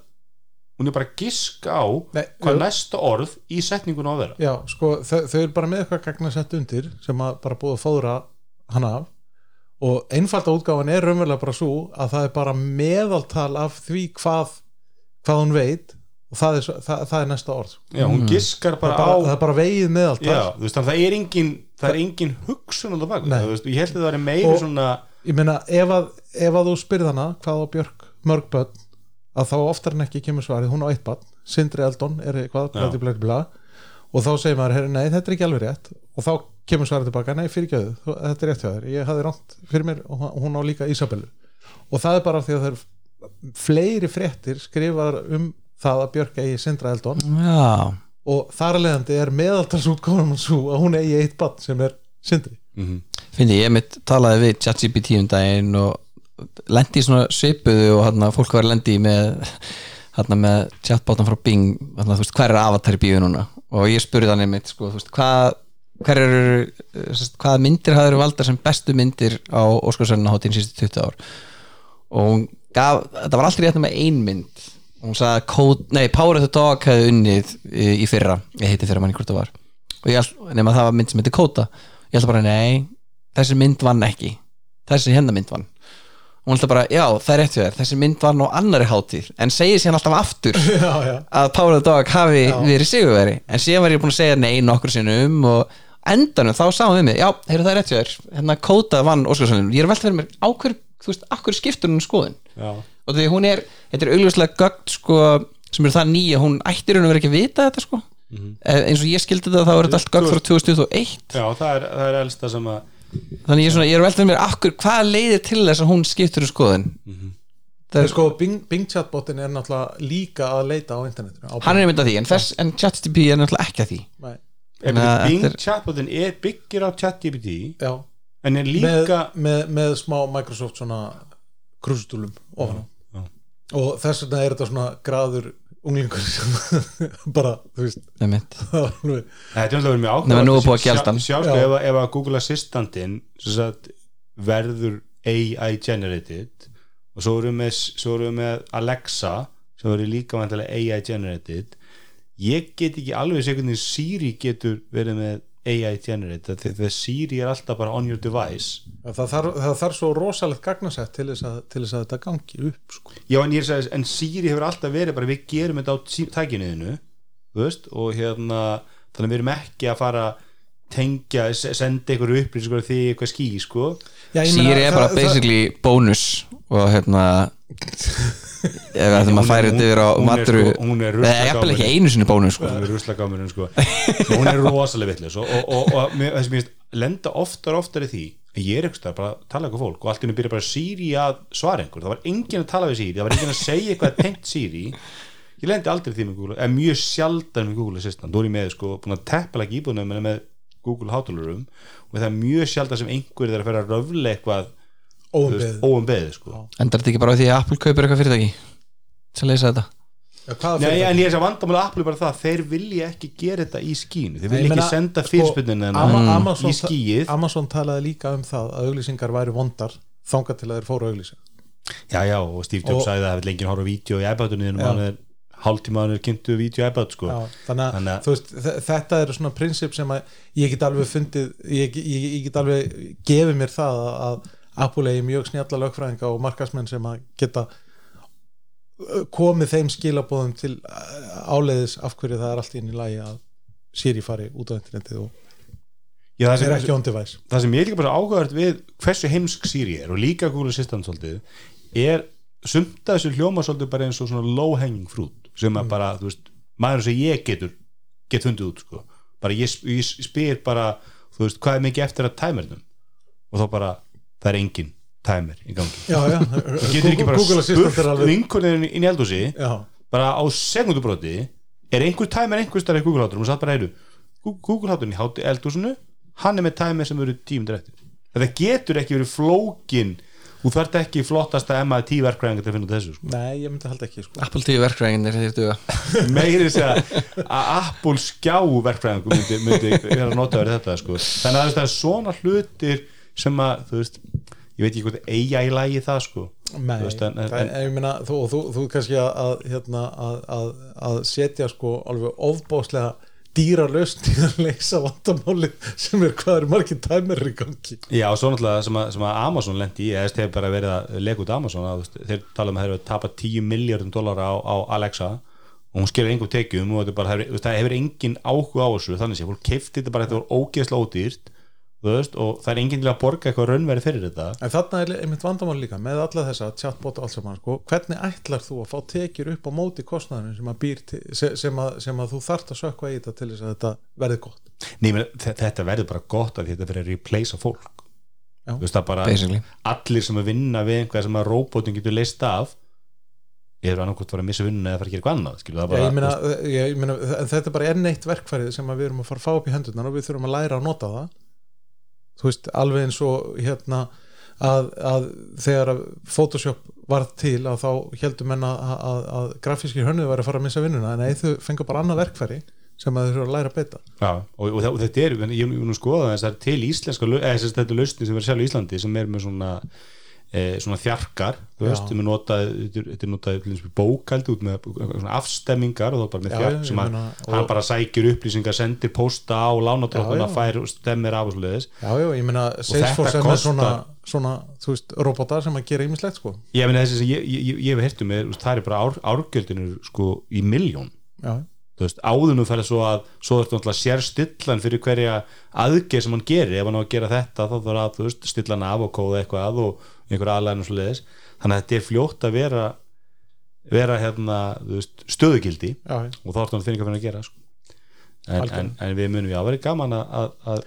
hún er bara að giska á Nei, hvað jú. næsta orð í setningun á að vera. Já, sko, þau, þau eru bara með eitthvað gagnasett undir sem að bara búið að fóðra hann af. Og einfalda útgáfan er raunverulega bara svo að það er bara meðaltal af því hvað hvað hún veit og það er, það, það er næsta orð. Já, hún giskar það, bara, bara, á það er bara vegið meðaltal Já, þú veist, það er engin það er engin hugsun það bak ég held að það er meiri Og- svona ég meina ef að, ef að þú spyrð hana hvað á Björk mörg börn að þá oftar en ekki kemur svarið hún á eitt barn, Sindri Eldon er eitthvað Já. blæti, blæti, blæti, og þá segir maður, nei, þetta er ekki alveg rétt og þá kemur svarið tilbaka, nei, fyrir gjöðu þetta er rétt hjá þér, ég hafði ránt fyrir mér og hún á líka Isabellu og það er bara af því að það er fleiri fréttir skrifaðar um það að Björk eigi Sindra Eldon. Já, og þar að leiðandi er meðaltalsútgáðum svo að hún eigi eitt barn sem er Sindri. Finnst ég, ég mitt talaði við ChatGPT um daginn og lendi í svona svipuðu og hann fólk var lendi í með hann með chatbótan frá Bing hana, þú veist, hver er avatar í bíu núna? Og ég spurði hann einmitt, sko, þú veist, hvað eru, eh, sest, hvaða myndir hafður valdar sem bestu myndir á Óskarsvörnuna hátíðin síðustu 20 ár? Og hún gaf, þetta var alltaf rétt með ein mynd. Hún sagði að nei, Power of the Dog hefði unnið í, í fyrra. Ég heiti fyrra manni hvort það var. Og ég held, nema það var mynd sem heitir Kóta ég held bara, nei, þessi mynd vann ekki. Þessi hérna mynd vann. Og hún held bara, já, það er rétt hjá þér. Þessi mynd vann á annari hátíð. En segir síðan alltaf aftur já, já, að Power of the Dog hafi verið sigurveri en síðan var ég búin að segja nei nokkur sinnum og endanum þá sáum við mig. Já, heyrðu það er rétt hjá þér, hérna Kóta vann Óskarsvörnum, Já, og því hún er, þetta er augljóslega gögn sko, sem eru það nýja, hún ættir hún að vera ekki að vita þetta sko. Eh, eins og ég skildi þetta þá er þetta allt gögn frá 2021 já það, er, það er elsta sem að þannig ég er, svona, ég er veltað mér akkur, hvað leiðir til þess að hún skiptur um skoðun? Það En er, sko Bing, Bing chatbotin er náttúrulega líka að leita á internetinu á hann er myndað því en, þess, en ChatGPT er náttúrulega ekki að því. Nei. Bing er- chatbotin er byggir á ChatGPT Já, en er með, líka með, með smá Microsoft svona krusutúlum ofan á Já. og þess vegna er þetta svona graður unglingur sem bara, þú veist Einmitt. alveg, Þetta er verið mjög Nema nú er búið að Sjá- gjalda hann. Sjá sko Já. ef, ef að Google Assistantinn sem sagt, verður AI generated og svo erum við með, svo erum við með Alexa sem verður líka vantilega AI generated ég get ekki alveg sér hvernig Siri getur verið með AI því að Siri er alltaf bara on your device það þarf, það þarf svo rosalegt gagnasett til þess að, til þess að þetta gangi upp sko. Já en ég er að en Siri hefur alltaf verið bara við gerum þetta á tækinuðinu og hérna þannig að við erum ekki að fara tengja, se- senda ykkur upplýsingur því eitthvað ský, sko. Meina, er bara það- basically bónus og hérna ef við ætlum Hún að er- færa þetta yfir á matru sko- hún er eða jafnvel ekki einu sinni bónus sko. hún er ruslagámurinn sko. Svo hún er rosalega vitlis og, og, og, og mér- það sem ég veist lenda oftar og oftar í því ég er eitthvað bara að tala eitthvað fólk og allt í henni byrja bara Siri að svara einhver það var enginn að tala við Siri, það var enginn að segja eitthvað tengt Siri. Ég lendi aldrei því með Google eða mjög sjaldan með Google Assistant. Þú er ég með sko, búin að teppa ekki íbúðunum með Google hátalurum og það er mjög sjaldan sem einhver er að fyrir að röfla eitthvað óumbeðið sko. Endar þetta ekki bara því að Apple kaupir eitthvað fyrirtæki sem leysa þetta? Já, Nei, en ég er að vandamála Apple er bara það þeir vilja ekki gera þetta í skínu. Þeir Nei, vilja ég ekki meina, senda sko, fyrirspunnina Ama- Amazon, í skíið Amazon talaði líka um það að auglýsingar væri vondar þangað til að þeir fóru að auglýsa. Já, já, og Steve Jobs Og- sagði að það vil enginn horfa á vídeo í iPadunni en Já. hann er hálftímaðan er kynntu iPad sko. Já, þannig Þannig að- veist, þe- þetta eru svona prinsip sem að ég get alveg fundið ég, ég, ég get alveg gefið mér það að, Apple eigi mjög snjalla lögfræðinga og markasmenn sem að geta komið þeim skilabóðum til áleiðis af hverju það er allt inn í lagi að Siri fari út á internetið og já, það, það er sem, ekki on device það sem ég er líka bara áhugavert við hversu heimsk Siri er og líka Google Assistant svolítið er sumt að þessu hljóma svolítið bara eins og svona low hanging fruit sem að bara, þú veist, maður sem ég getur get fundið út sko. bara ég, ég spyr bara þú veist, hvað er mikið eftir að tæmernum og þá bara, það er engin tæmer í gangi. Já, já, getur ekki bara spurt alveg vinkunni inn í Já, bara á sekundubróti er einhver tæmer einhver starf í Google háturum og satt bara heilu Google háturinn í hátu eldhúsinu hann er með tæmer sem eru tímundur eftir. Þetta getur ekki verið flókin þú þarft ekki flottasta MIT verkræðingar til að finna þessu sko. nei, ég myndi halda ekki sko. Apple TV verkræðinir þeir duga meiri þess að að Apple skjá verkræðingur myndi, myndi vera að nota verið þetta sko. þannig að það er svona hlutir sem að þú veist ég veit ekki hvað eiga í lagi það sko Nei, veist, en- en- það, en, ég meina, þú, þú, þú kannski að, að, hérna, að, að, að setja sko alveg ofbáslega dýra lausn til að leysa vandamálið sem er hvað eru margir tæmur í gangi. Já, svo náttúrulega sem að, sem að Amazon lendi í, eða hefur bara verið að lega út Amazon að, þeir tala um að þeir eru að tapa 10 miljardum dólara á, á Alexa og hún skilur engum tekjum og bara, það hefur engin áhuga á þessu þannig sé, fólk keifti þetta bara þetta voru þú veist, og það er enginn til að borga eitthvað raunveri fyrir þetta. En þarna er einmitt vandamál líka með alla þessa chatbot og allt saman sko, hvernig ætlar þú að fá tekjur upp á móti kostnaðinu sem sem að, sem að þú þarft að sökva í þetta til þess að þetta verði gott? Nei, menn, þetta verður bara gott að þetta fyrir að replacea fólk. Veist, það bara Basically. allir sem að vinna við einhvað sem að robotin getur leist af eru annarkvæmt að fara að missa vinnuna eða fara að gera eitthvað annað skilur, bara, ég meina, ég, ég meina, þetta er bara enn eitt verkfærið sem að við erum að fara að fá upp í hendurnar og við þurfum að læra að nota það þú veist, alveg eins og hérna að, að þegar að Photoshop varð til að þá heldum menna að, að, að grafískir hönnuði væri að fara að missa vinnuna en nei, þau fengur bara annað verkfæri sem að þau þurfum að læra að beita Já, og, og, þetta er, ég ég mun að skoða þess að það er til íslenska, eða þess að þetta er lausni sem verður sjálf í Íslandi sem er með svona svona þjarkar, er notað þetta er- notað dæmis bókaldi út með afstemmingar og þá bara með þjark sem að hann og- bara sækir upplýsingar, sendir posta á já. fær og stemmir af og Salesforce er þetta með kostar- svona, svona þú veist, robotar sem að gera ýmislegt sko. Ég meina þessi sem ég, ég, ég, ég hef hirtum með, þú veist, það er bara ár, árgjöldinu sko í miljón Já, áðunum fer svo að svo er þetta náttúrulega sér stillan fyrir hverja aðgeð sem hann gerir, ef hann á að gera þetta þá þarf að, veist, stilla hann af og kóða eitthvað að og einhver aðlæðin og svo leiðis þannig að þetta er fljótt að vera vera hérna, veist, stöðugildi já, og þá er þetta eitthvað fyrir að gera sko. en, en, en við munum, já, verið gaman að, að, að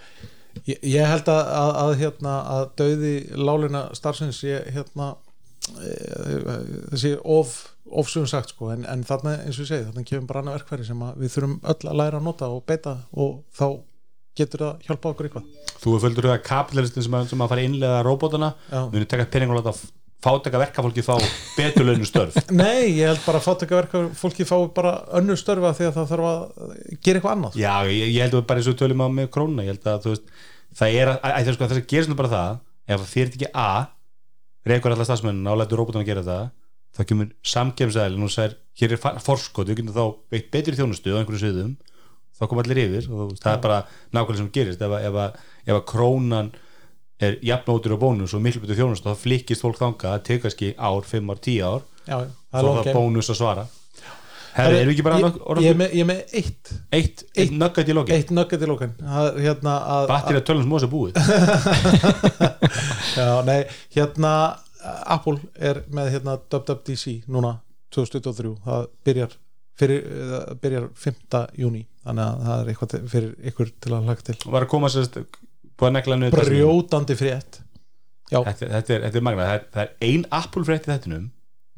Ég, held að, að, að, hérna, að dauði lálina starfsins ég, hérna, e, þessi of, ofsugum sagt sko, en, en þarna eins og ég segi, þarna kemur bara annað verkfæri sem við þurfum öll að læra að nota og beita og þá getur það hjálpa okkur eitthvað? Þú er földur að kapitalistin sem, að- sem að fara að innlega robotana. Munum taka pening og láta fátaka verkafólki fá betur launu störf? Nei, ég held bara að fátækja verka fólki fái bara önnur störfa því að það þarf að gera eitthvað annað. Já, ég, ég held að bara eins og tölum á með krónuna. Ég held að þú veist, það er að, að, að, þess að gerist nú bara það ef það fyrir ekki A reykur allar stafsmennina og lætur róbotana gera það þá kemur samkemsæðilin og sér hér er forskot, við getum þá veitt betri þjónustu á einhverju sviðum, þá kom allir yfir og það er bara nákvæmlega sem gerist. Ef, að- ef, að- ef að krónan er jafnótur og bónus og miklu betur þjónustu þá flikkist fólk þanga, það tekur kannski ár, fimm ár, tíu ár, Já, það er það bónus að svara. Herri, erum við ekki bara að ég, er með, ég er með eitt. Eitt, eitt nugget í lokin. eitt nugget í lókan hérna að, Battir að tölum sem ósa búið. Já, nei, hérna Apple er með hérna WWDC núna 2023 það byrjar fyrir, það byrjar 5. júni þannig að það er eitthvað til, fyrir ykkur til að hlaka til. Var að koma Tesla. brjótandi frétt. Já, þetta, þetta, er, þetta er magnað, það er, það er ein Apple frétt í þettinum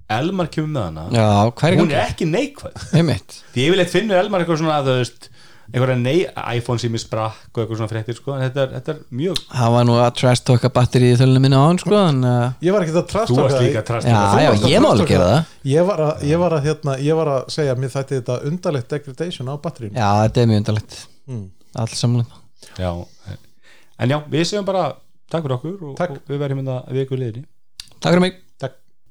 Elmar kemur með hana. Já, er hún er ekki neikvæð. Einmitt. því yfirleitt finnur Elmar eitthvað svona að þú veist einhverja nei, iPhone sem er sprakk og eitthvað svona fréttir sko, en þetta er, þetta er mjög Það var nú að trash talka batteri í þölunum minna á hann sko en, uh, ég var ekki að þú trasta varst líka að trasta Já, já, ég má alveg gera það. Ég var að, ég var að, hérna, ég var að segja að mér þætti þetta undarlegt degradation á batterínu Já, þetta er mjög undarlegt. Mm. Allt samanlega já, en já, við segjum bara takk fyrir okkur og, og við verðum hérna viku liðri Takk fyrir mig